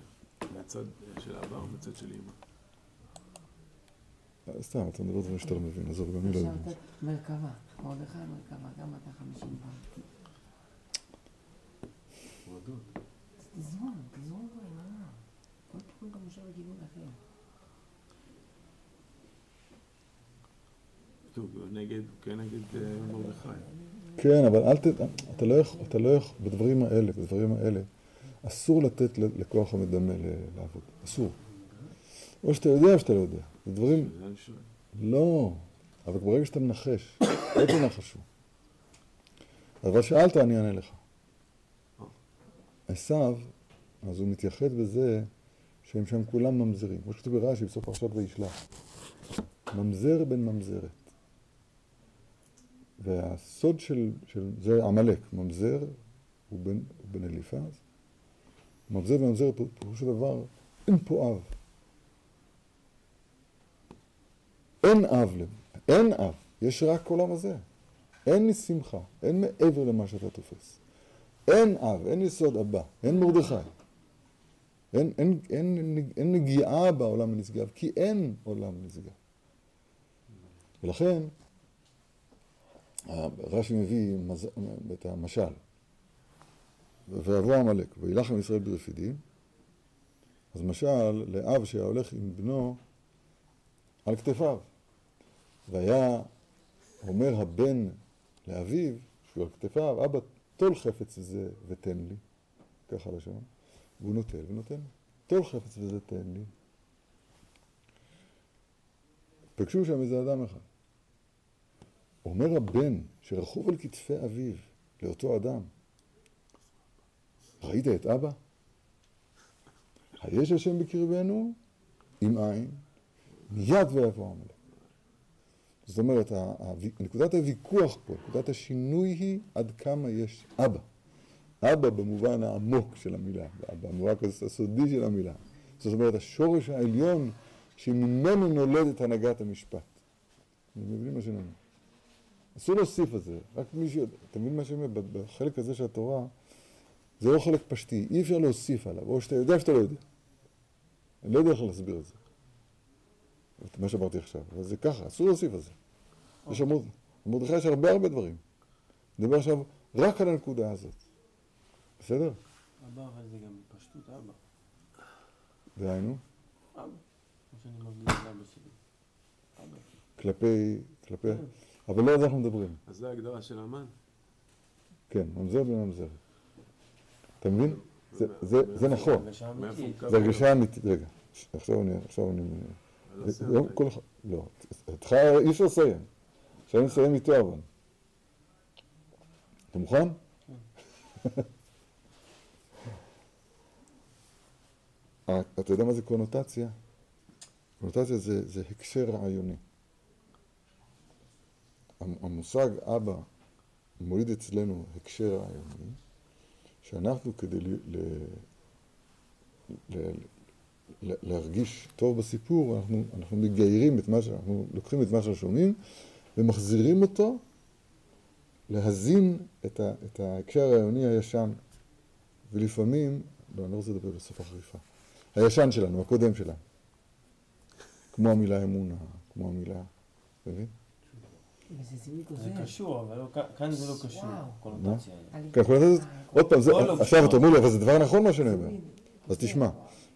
מהצד של אבא או מהצד של אמא? אה, סתם, אתה מדבר דברים שאתה לא מבין, עזוב, גם אני לא. אתה מרכבה. מרדכי המרכבה, גם אתה חמישים פעם. תזרום, תזרום כבר עם העם. כל פעם אתה מושב לכיוון אחר. כן אה. כן, אבל אל ת... אתה לא יכול, אתה לא יכול, בדברים האלה, בדברים האלה, אסור לתת ל- לכוח המדמה לעבוד. אסור. או שאתה יודע או שאתה לא יודע. זה דברים... לא, אבל ברגע שאתה מנחש, לא תנחשו. אבל שאלת, אני אענה לך. עשיו, אז הוא מתייחד בזה שהם שם כולם ממזרים. כמו שכתוב ברש"י בסוף פרשת וישלח. ממזר בן ממזרת. והסוד של, של זה עמלק, ממזר הוא בן, הוא בן אליפז. ממזר וממזר פירושו דבר, אין פה אב. אין אב, אין אב, יש רק עולם הזה. אין לי שמחה, אין מעבר למה שאתה תופס. אין אב, אין יסוד אבא, אין מרדכי. אין, אין, אין, אין נגיעה בעולם הנשגב, כי אין עולם נשגב. ולכן, רש"י מביא מז... את המשל, ויבוא עמלק, וילחם ישראל ברפידים, אז משל לאב שהיה הולך עם בנו על כתפיו. והיה אומר הבן לאביו, שהוא על כתפיו, אבא, טול חפץ זה ותן לי, ככה לשון, והוא נוטל ונותן לו. טול חפץ וזה תן לי. פגשו שם איזה אדם אחד. אומר הבן שרכוב על כתפי אביו לאותו אדם, ראית את אבא? היש השם בקרבנו עם עין, מיד ויבוא עמלק. זאת אומרת, נקודת הוויכוח פה, נקודת השינוי היא עד כמה יש אבא. אבא במובן העמוק של המילה, במובן הסודי של המילה. זאת אומרת, השורש העליון שממנו נולדת הנהגת המשפט. אתם מבינים מה שאני אומר? אסור להוסיף על זה, רק מי שיודע, אתה מבין מה שאני אומר? בחלק הזה של התורה, זה לא חלק פשטי, אי אפשר להוסיף עליו, או שאתה יודע שאתה לא יודע. אני לא יודע איך להסביר את זה. את מה שאמרתי עכשיו, אבל זה ככה, אסור להוסיף על זה. יש המור... במרדכי יש הרבה הרבה דברים. אני מדבר עכשיו רק על הנקודה הזאת. בסדר? אבא, אבל זה גם פשטות אבא. דהיינו, אבא. כמו שאני מרגיש את אבא שלי. אבא. כלפי, כלפי, אבל לא על זה אנחנו מדברים. אז זו ההגדרה של המן. כן, ממזר וממזרת. אתה מבין? זה, זה, זה נכון. זה הרגשה אמיתית. רגע, ש- עכשיו אני, עכשיו אני... לא כל אחד, לא, אותך אי אפשר לסיים. עכשיו אני אסיים איתו אבל. אתה מוכן? אה, אתה יודע מה זה קונוטציה? קונוטציה זה, זה הקשר רעיוני. המ- המושג אבא מוליד אצלנו הקשר רעיוני, שאנחנו כדי. ל, ל ל- להרגיש טוב בסיפור, אנחנו, אנחנו מגיירים את מה שאנחנו לוקחים את מה שאנחנו שומעים ומחזירים אותו להזין את, ה, את ההקשר הרעיוני הישן. ולפעמים, לא, אני לא רוצה לדבר בשפה חריפה, הישן שלנו, הקודם שלנו. כמו המילה אמונה, כמו המילה, אתה מבין? זה. קשור, אבל לא- כאן- זה לא קשור. קונוטציה. כן, עוד פעם, עכשיו. אתה אומר לי, אבל זה דבר נכון מה שאני אומר. אז. תשמע,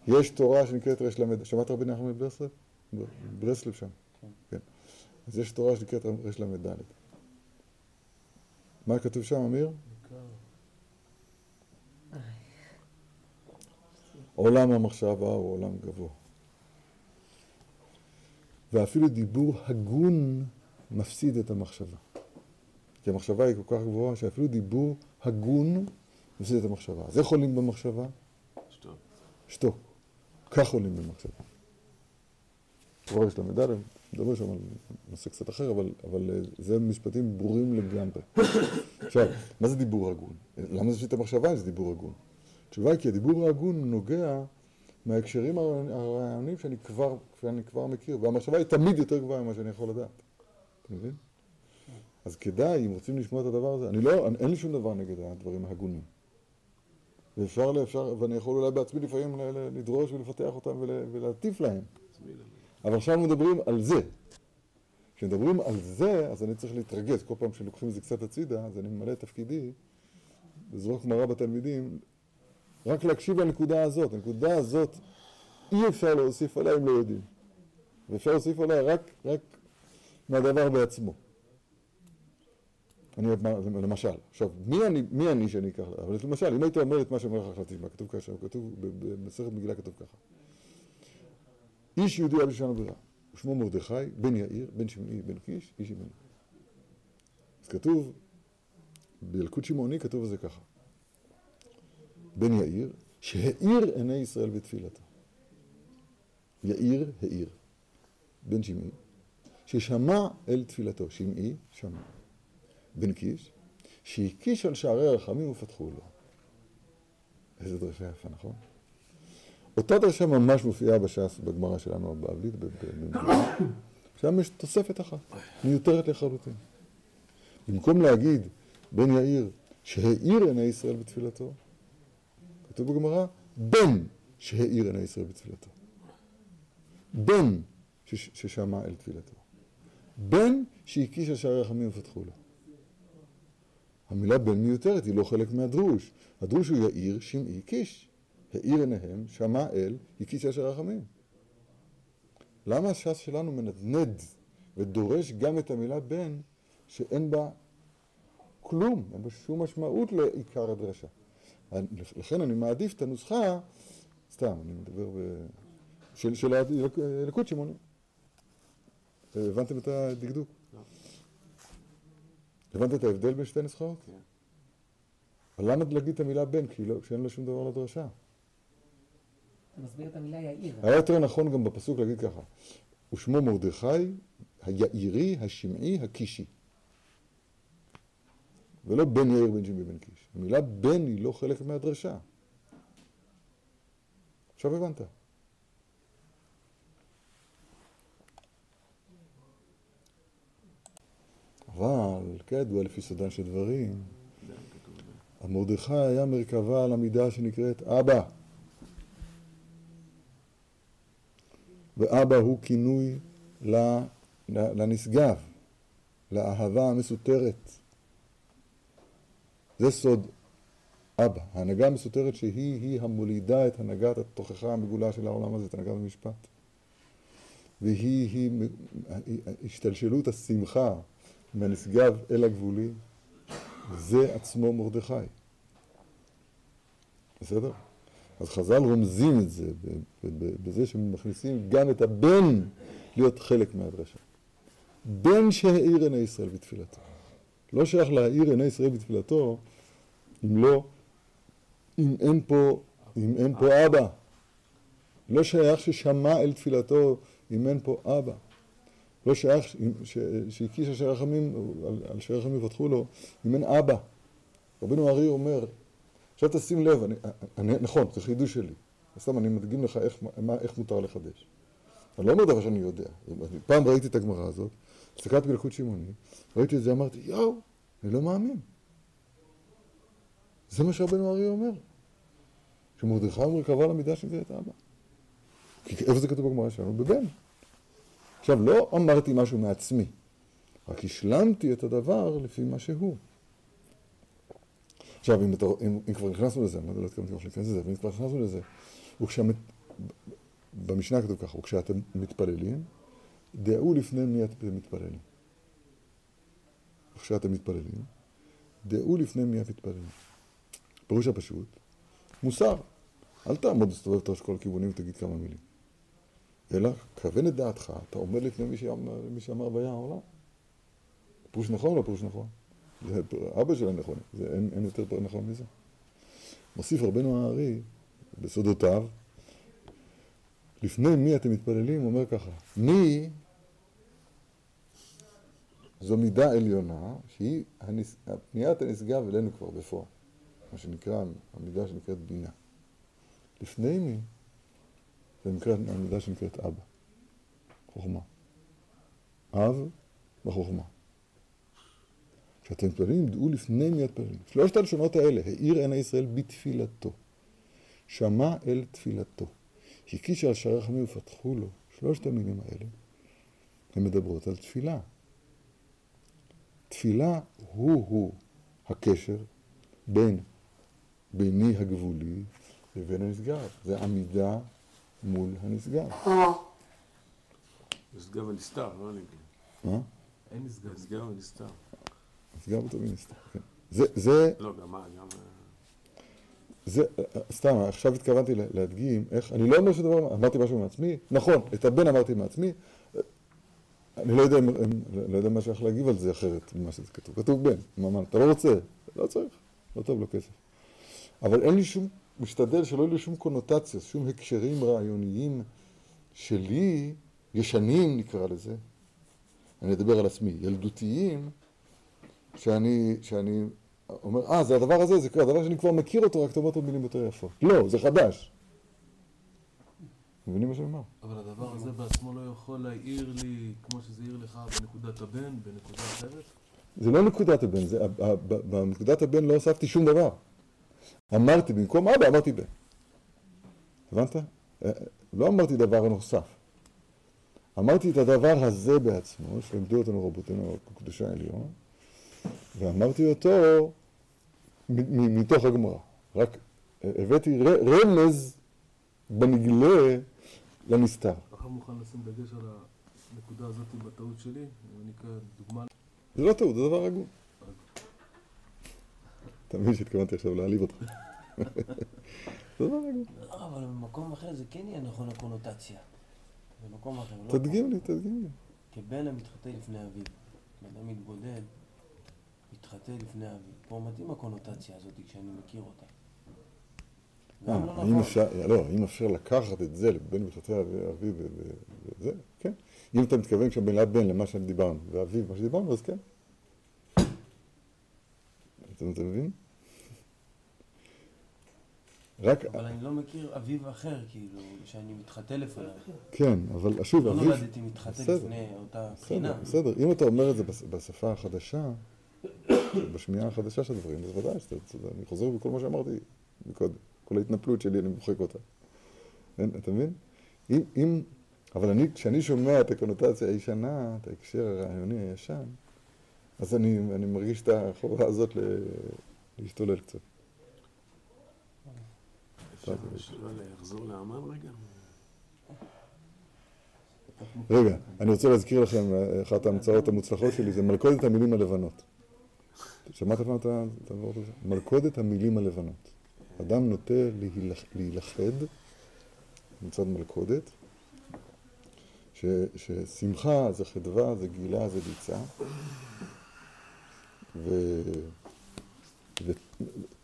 יש תורה שנקראת רש ל"ד, שמעת רבי נחמן מברסלב? ברסלב שם. כן. אז יש תורה שנקראת רש ל"ד. מה כתוב שם, אמיר? עולם המחשבה הוא עולם גבוה. ואפילו דיבור הגון מפסיד את המחשבה. כי המחשבה היא כל כך גבוהה, שאפילו דיבור הגון מפסיד את המחשבה. אז איך עולים במחשבה? שטוב. שתוק. כך עולים במחשבה. כבר יש אני מדבר שם על נושא קצת אחר, אבל, אבל אה, זה משפטים ברורים לגמרי. עכשיו, מה זה דיבור הגון? למה זה שאת המחשבה אם זה דיבור הגון? התשובה היא כי הדיבור ההגון נוגע מההקשרים הרע- הרעיוניים שאני כבר, שאני כבר מכיר, והמחשבה היא תמיד יותר גבוהה ממה שאני יכול לדעת. אתה מבין? אז כדאי, אם רוצים לשמוע את הדבר הזה, אני לא, אין לי שום דבר נגד הדברים ההגונים. ואפשר, אפשר, ואני יכול אולי בעצמי לפעמים לדרוש ולפתח אותם ול- ולהטיף להם. אבל עכשיו מדברים על זה. כשמדברים על זה, אז אני צריך להתרגז. כל פעם שלוקחים את זה קצת הצידה, אז אני ממלא את תפקידי, לזרוק מראה בתלמידים, רק להקשיב לנקודה הזאת. הנקודה הזאת, אי אפשר להוסיף עליה אם לא יודעים. ואפשר להוסיף עליה רק, רק מהדבר בעצמו. אני, למשל, עכשיו, מי אני, מי אני שאני אקח, אבל למשל, אם היית אומר את מה שאומר לך עכשיו תשמע, כתוב ככה, כתוב, במסכת מגילה כתוב ככה. איש יהודי היה בשנה ברירה, ושמו מרדכי, בן יאיר, בן שמעי, בן קיש, איש ימני. אז כתוב, בילקוט שמעוני כתוב על זה ככה. בן יאיר, שהאיר עיני ישראל בתפילתו. יאיר, האיר. בן שמעי, ששמע אל תפילתו. שמעי, שמע. בן קיש, שהקיש על שערי הרחמים ופתחו לו. איזה דרשה יפה, נכון? אותה דרשה ממש מופיעה בש"ס, בגמרא שלנו הבבלית. שם יש תוספת אחת, מיותרת לחלוטין. במקום להגיד בן יאיר שהאיר עיני ישראל בתפילתו, כתוב בגמרא, בן שהאיר עיני ישראל בתפילתו. בן שש- ששמע אל תפילתו. בן שהקיש על שערי רחמים ופתחו לו. המילה בן מיותרת, היא לא חלק מהדרוש. הדרוש הוא יאיר, שמעי, קיש. האיר עיניהם, שמע אל, הקיש אשר רחמים. למה הש"ס שלנו מנדנד ודורש גם את המילה בן, שאין בה כלום, אין בה שום משמעות לעיקר הדרשה. לכן אני מעדיף את הנוסחה, סתם, אני מדבר ב... של, של הלקוט שמעוני. הבנתם את הדקדוק? הבנת את ההבדל בין שתי נוסחאות? כן. אבל למה להגיד את המילה בן? כי לא, כשאין לה שום דבר לדרשה. אתה מסביר את המילה יאיר. היה יותר נכון גם בפסוק להגיד ככה, ושמו מרדכי, היאירי, השמעי, הקישי. ולא בן יאיר בן שמעי בן קיש. המילה בן היא לא חלק מהדרשה. עכשיו הבנת. אבל, כידוע לפי סודן של דברים, המרדכי היה מרכבה על המידה שנקראת אבא. ואבא הוא כינוי לנשגב, לאהבה המסותרת. זה סוד אבא, ההנהגה המסותרת שהיא-היא המולידה את הנהגת התוכחה המגולה של העולם הזה, את הנהגת המשפט. והיא-היא השתלשלות השמחה מהנשגב אל הגבולי, זה עצמו מרדכי. בסדר? אז חז"ל רומזים את זה בזה שמכניסים גם את הבן להיות חלק מהדרשה. בן שהאיר עיני ישראל בתפילתו. לא שייך להאיר עיני ישראל בתפילתו אם לא, אם אין פה, אם אין פה אבא. לא שייך ששמע אל תפילתו אם אין פה אבא. לא שייך ש- ש- שהקיש אשר רחמים, על, אשר רחמים יפתחו לו, אם אין אבא. רבנו הארי אומר, עכשיו תשים לב, אני, אני, נכון, זה חידוש שלי. סתם אני מדגים לך איך, מה, איך מותר לחדש. אני לא אומר דבר שאני יודע. אני פעם ראיתי את הגמרא הזאת, הסתכלתי בלקוט שמעוני, ראיתי את זה, אמרתי, יואו, אני לא מאמין. זה מה שרבנו אריה אומר. שמרדכי ומרכבה למידה שנקראת אבא. כי איפה זה כתוב בגמרא שלנו? בבן. עכשיו, לא אמרתי משהו מעצמי, רק השלמתי את הדבר לפי מה שהוא. עכשיו, אם, אתה, אם, אם כבר נכנסנו לזה, אני לא התכוונתי להיכנס לזה, אבל אם כבר נכנסנו לזה, וכשהמת... במשנה כתוב ככה, וכשאתם מתפללים, דעו לפני מי אתם מתפללים. וכשאתם מתפללים, דעו לפני מי אתם מתפללים. פירוש הפשוט, מוסר. אל תעמוד ותסתובב את הראש כל הכיוונים ותגיד כמה מילים. אלא, כוון את דעתך, אתה עומד לפני מי שאמר, מי שאמר ויה העולם. פירוש נכון או לא פירוש נכון? זה אבא שלהם נכון, זה, אין, אין יותר נכון מזה. מוסיף רבנו הארי, בסודותיו, לפני מי אתם מתפללים, הוא אומר ככה, מי זו מידה עליונה, שהיא הנס... פניית הנשגב אלינו כבר בפועל, מה שנקרא, המידה שנקראת בינה. לפני מי, זה נקרא המידה שנקראת אבא, חוכמה. אב בחוכמה. כשאתם מתפללים, דעו לפני מי התפללים. שלושת הלשונות האלה, האיר עיני ישראל בתפילתו. שמע אל תפילתו. הקיש על שערי רחמים ופתחו לו. שלושת המילים האלה, הן מדברות על תפילה. תפילה הוא-הוא הקשר בין ביני הגבולי לבין הנשגב. זה עמידה מול הנשגב. נשגב ונסתר, לא נגיד. מה? אין נשגב. נשגב ונסתר. נשגב אותו ונסתר, כן. זה, זה, לא, גם מה, גם... זה, סתם, עכשיו התכוונתי לה- להדגים איך, אני לא אומר שדבר, אמרתי משהו מעצמי, נכון, את הבן אמרתי מעצמי, אני לא יודע, לא יודע מה שייך להגיב על זה אחרת ממה שזה כתוב, כתוב בן, מה, מה, אתה לא רוצה, לא צריך, לא טוב לו כסף. אבל אין לי שום, משתדל שלא יהיו שום קונוטציה, שום הקשרים רעיוניים שלי, ישנים נקרא לזה, אני אדבר על עצמי, ילדותיים, שאני, שאני אומר, אה, זה הדבר הזה, זה הדבר שאני כבר מכיר אותו, רק אתה אומר אותו במילים יותר יפות. לא, זה חדש. מבינים מה שאני אומר? אבל הדבר הזה בעצמו לא יכול להעיר לי, כמו שזה העיר לך בנקודת הבן, בנקודה אחרת? זה לא נקודת הבן, זה, בנקודת הבן לא הוספתי שום דבר. אמרתי, במקום אבא אמרתי בן. הבנת? אה, לא אמרתי דבר נוסף. אמרתי את הדבר הזה בעצמו, שלימדו אותנו רבותינו הקדושה העליון, ואמרתי אותו מתוך הגמרא. רק אה, הבאתי רמז בנגלה לנסתר. אתה מוכן לשים דגש על הנקודה הזאת בטעות שלי? זה לא טעות, זה דבר הגון. אתה מבין שהתכוונתי עכשיו להעליב אותך. הגון. לא, אבל במקום אחר זה כן יהיה נכון הקונוטציה. במקום אחר, לא תדגים פה. לי, תדגים לי. כבן המתחטא לפני אביו. בן אדם מתבודד, מתחטא לפני אביו. פה מתאים הקונוטציה הזאת כשאני מכיר אותה. אה, לא האם נכון. אפשר, לא, אפשר לקחת את זה לבן מתחתיה ואביו ו- ו- וזה, כן. אם אתה מתכוון כשהמילה בן למה שדיברנו, ואביו, מה שדיברנו, אז כן. אתה מבין? רק, אבל אני לא מכיר אביו אחר, כאילו, שאני מתחטא לפניו. כן, אבל שוב, לא אביו, נולדתי בסדר. לפני אותה בסדר, בחינה. בסדר. אם אתה אומר את זה בש- בשפה החדשה, בשמיעה החדשה של הדברים, אז ודאי שאתה, אתה- אני חוזר בכל מה שאמרתי מקודם. כל ההתנפלות שלי, אני מוחק אותה. אתה מבין? אם, אבל אני, כשאני שומע את הקונוטציה הישנה, את ההקשר הרעיוני הישן, אז אני, אני מרגיש את החובה הזאת להשתולל קצת. לחזור לאמן רגע? רגע, אני רוצה להזכיר לכם, אה, אחת ההמצאות המוצלחות שלי זה מלכודת המילים הלבנות. שמעתם פעם את הדבר הזה? מלכודת המילים הלבנות. אדם נוטה להילכ- להילכד מצד מלכודת, ש, ששמחה זה חדווה, זה גילה, זה ביצה,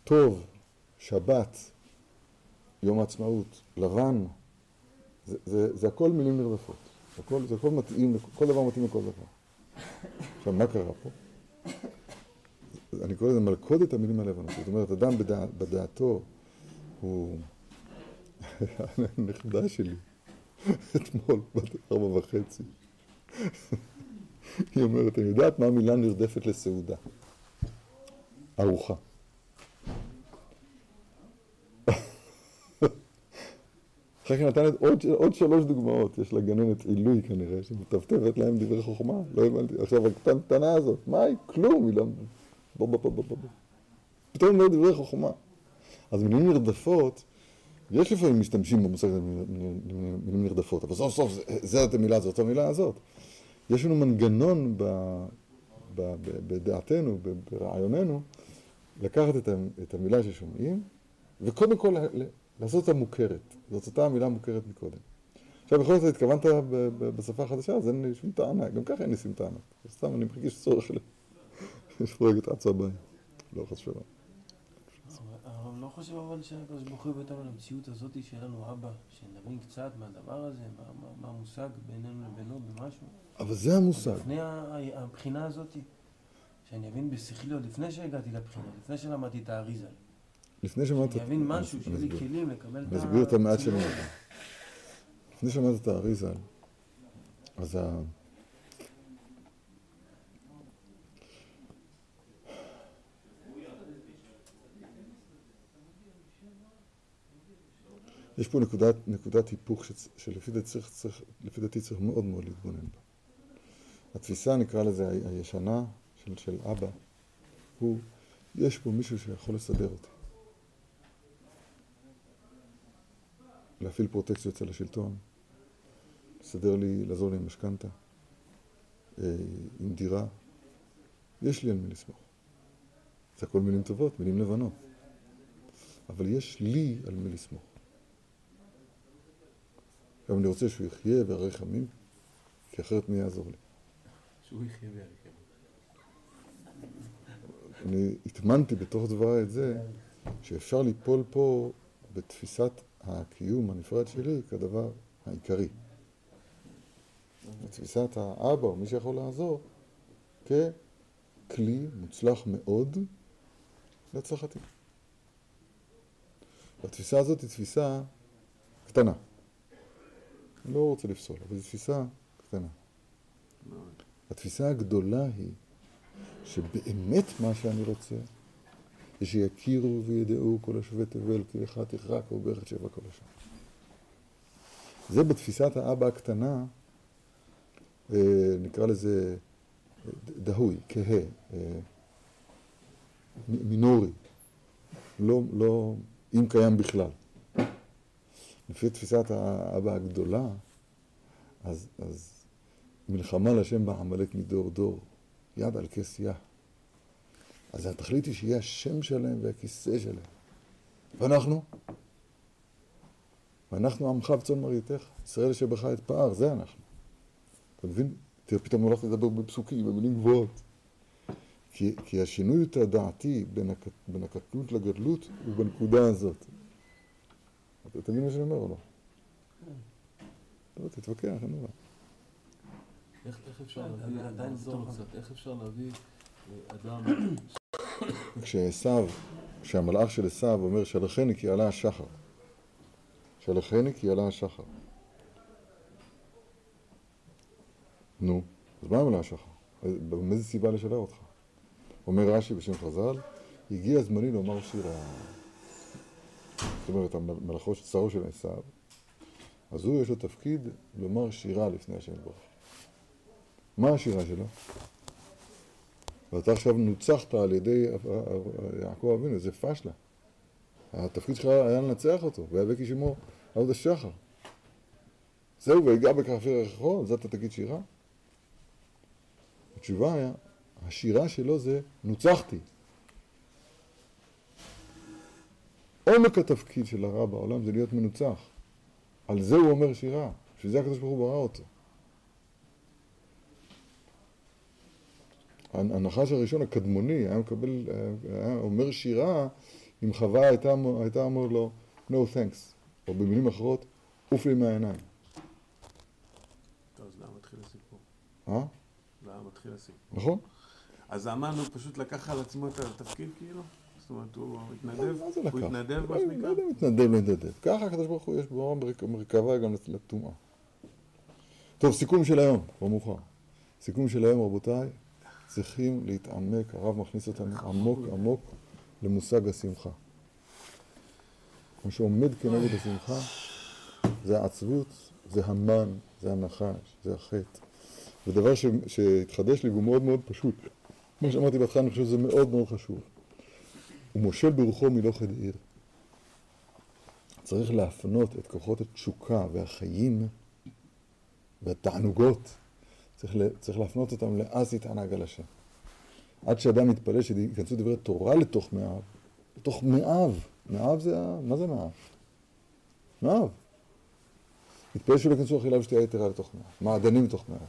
וטוב, שבת, יום העצמאות, לבן, זה, זה, זה הכל מילים נרדפות. הכל, זה הכל מתאים, כל דבר מתאים לכל דבר. עכשיו, מה קרה פה? אני קורא לזה מלכודת המילים הלבנות. זאת אומרת, אדם בדע, בדעתו הוא הנכדה שלי, אתמול, בת ארבע וחצי, היא אומרת, אני יודעת מה המילה נרדפת לסעודה? ארוחה. אחרי כן נתנת עוד, עוד שלוש דוגמאות, יש לה גננת עילוי כנראה, שמטפטפת להם דברי חוכמה, לא הבנתי. עכשיו הקטנטנה הזאת, מה היא? כלום, היא לא... בוא בוא בוא בוא בוא. פתאום אומרת דברי חוכמה. אז מילים נרדפות, יש לפעמים משתמשים במושג הזה מילים נרדפות, אבל סוף סוף זאת המילה הזאת, זאת המילה הזאת. יש לנו מנגנון ב, ב, ב, בדעתנו, ב, ברעיוננו, לקחת את המילה ששומעים, וקודם כל לעשות אותה מוכרת. זאת אותה המילה המוכרת מקודם. עכשיו, בכל זאת התכוונת בשפה החדשה, אז אין לי שום טענה, גם ככה אין לי שום טענה. סתם אני מרגיש צורך רגע עצה בעיה, לא חס ושלום. הרב לא חושב אבל שהקדוש ברוך הוא הביא אותנו למציאות הזאת שיהיה לנו אבא, שנבין קצת מהדבר הזה, מה המושג בינינו לבינו במשהו. אבל זה המושג. לפני הבחינה הזאת, שאני אבין בשכלי עוד לפני שהגעתי לבחינה, לפני שלמדתי את האריזה. לפני שמעת... שאני אבין משהו, שיהיה לי כלים לקבל את ה... נסביר את המעט שאני אומר. לפני שמעת את האריזה, אז ה... יש פה נקודת, נקודת היפוך שלפי דעתי צריך, צריך, דעתי צריך מאוד מאוד להתבונן בה. התפיסה, נקרא לזה הישנה של, של אבא, הוא, יש פה מישהו שיכול לסדר אותי. להפעיל פרוטקציות אצל השלטון, לסדר לי, לעזור לי עם משכנתה, אה, עם דירה. יש לי על מי לסמוך. זה הכל מילים טובות, מילים לבנות. אבל יש לי על מי לסמוך. גם אני רוצה שהוא יחיה ויארך ימים, כי אחרת מי יעזור לי? שהוא יחיה ימים. אני הטמנתי בתוך דבריי את זה שאפשר ליפול פה בתפיסת הקיום הנפרד שלי כדבר העיקרי. בתפיסת האבא או מי שיכול לעזור ככלי מוצלח מאוד להצלחתי. והתפיסה הזאת היא תפיסה קטנה. אני לא רוצה לפסול, אבל זו תפיסה קטנה. התפיסה הגדולה היא שבאמת מה שאני רוצה זה שיכירו וידעו כל השווה תבל כי לך תכרע או ברך שבע כל השם. זה בתפיסת האבא הקטנה, אה, נקרא לזה דהוי, כהה, אה, מינורי, לא, לא, אם קיים בכלל. לפי תפיסת האבא הגדולה, אז, אז מלחמה לשם בעמלק מדור דור, יד על כס יה. אז התכלית היא שיהיה השם שלהם והכיסא שלהם. ואנחנו? ואנחנו עמך וצאן מרעיתך, ישראל שבך את פער, זה אנחנו. אתה מבין? תראה, פתאום הולך לדבר בפסוקים, במילים גבוהות. כי, כי השינוי התודעתי בין, הק, בין הקטנות לגדלות הוא בנקודה הזאת. אתה תבין מה שאני אומר או לא? לא, תתווכח, אין דבר. איך אפשר להביא, לעזור קצת, איך אפשר להביא אדם... כשעשו, כשהמלאך של עשו אומר שלחני כי עלה השחר. שלחני כי עלה השחר. נו, אז מה עלה השחר? מאיזה סיבה לשלח אותך? אומר רש"י בשם חז"ל, הגיע זמני לומר שירה. זאת אומרת, המלאכו של שרו של עשיו, אז הוא יש לו תפקיד לומר שירה לפני השם ברוך. מה השירה שלו? ואתה עכשיו נוצחת על ידי יעקב אבינו, זה פשלה. התפקיד שלך היה לנצח אותו, ויאבק איש עמו עד השחר. זהו, ויגע בכפיר ירחו, זה אתה תגיד שירה? התשובה היה, השירה שלו זה נוצחתי. עומק התפקיד של הרע בעולם זה להיות מנוצח. על זה הוא אומר שירה, בשביל זה הקדוש ברוך הוא ברא אותו. הנחש הראשון הקדמוני היה מקבל, היה אומר שירה אם חווה הייתה, הייתה אומר לו no thanks, או במילים אחרות, עוף לי מהעיניים. טוב, אז למה מתחיל הסיפור? אה? למה מתחיל הסיפור? נכון. אז האמן הוא פשוט לקח על עצמו את התפקיד כאילו? זאת אומרת, הוא התנדב, מה זה הוא? התנדב, מה לא שנקרא? יודע אם מתנדב, לא מתנדב. ככה הקדוש ברוך הוא יש בו מרכ- מרכבה גם לטומאה. טוב, סיכום של היום, כבר מאוחר. סיכום של היום, רבותיי, צריכים להתעמק, הרב מכניס אותנו עמוק עמוק למושג השמחה. מה שעומד כנגד השמחה זה העצבות, זה המן, זה הנחש, זה החטא. זה דבר ש- שהתחדש לי והוא מאוד מאוד פשוט. כמו שאמרתי בהתחלה, אני חושב שזה מאוד מאוד חשוב. הוא מושל ברוחו מלוכד עיר. צריך להפנות את כוחות התשוקה והחיים והתענוגות, צריך, צריך להפנות אותם לאז יתענג על השם. עד שאדם יתפלל שייכנסו דברי תורה לתוך מאיו, לתוך מאיו, מאיו זה, מה זה מאיו? מאיו. יתפלל שלא ייכנסו אכילה ושתייה יתרה לתוך מאיו, מעדנים לתוך מאיו.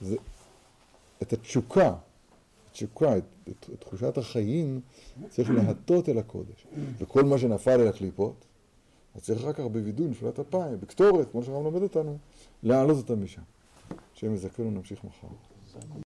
זה, את התשוקה, התשוקה, את, את, את תחושת החיים, צריך להטות אל הקודש. וכל מה שנפל אל הקליפות, אז צריך אחר כך בווידוי, נפילת אפיים, בקטורת, כמו שהרב מלמד אותנו, להעלות אותם משם. השם יזכנו, נמשיך מחר.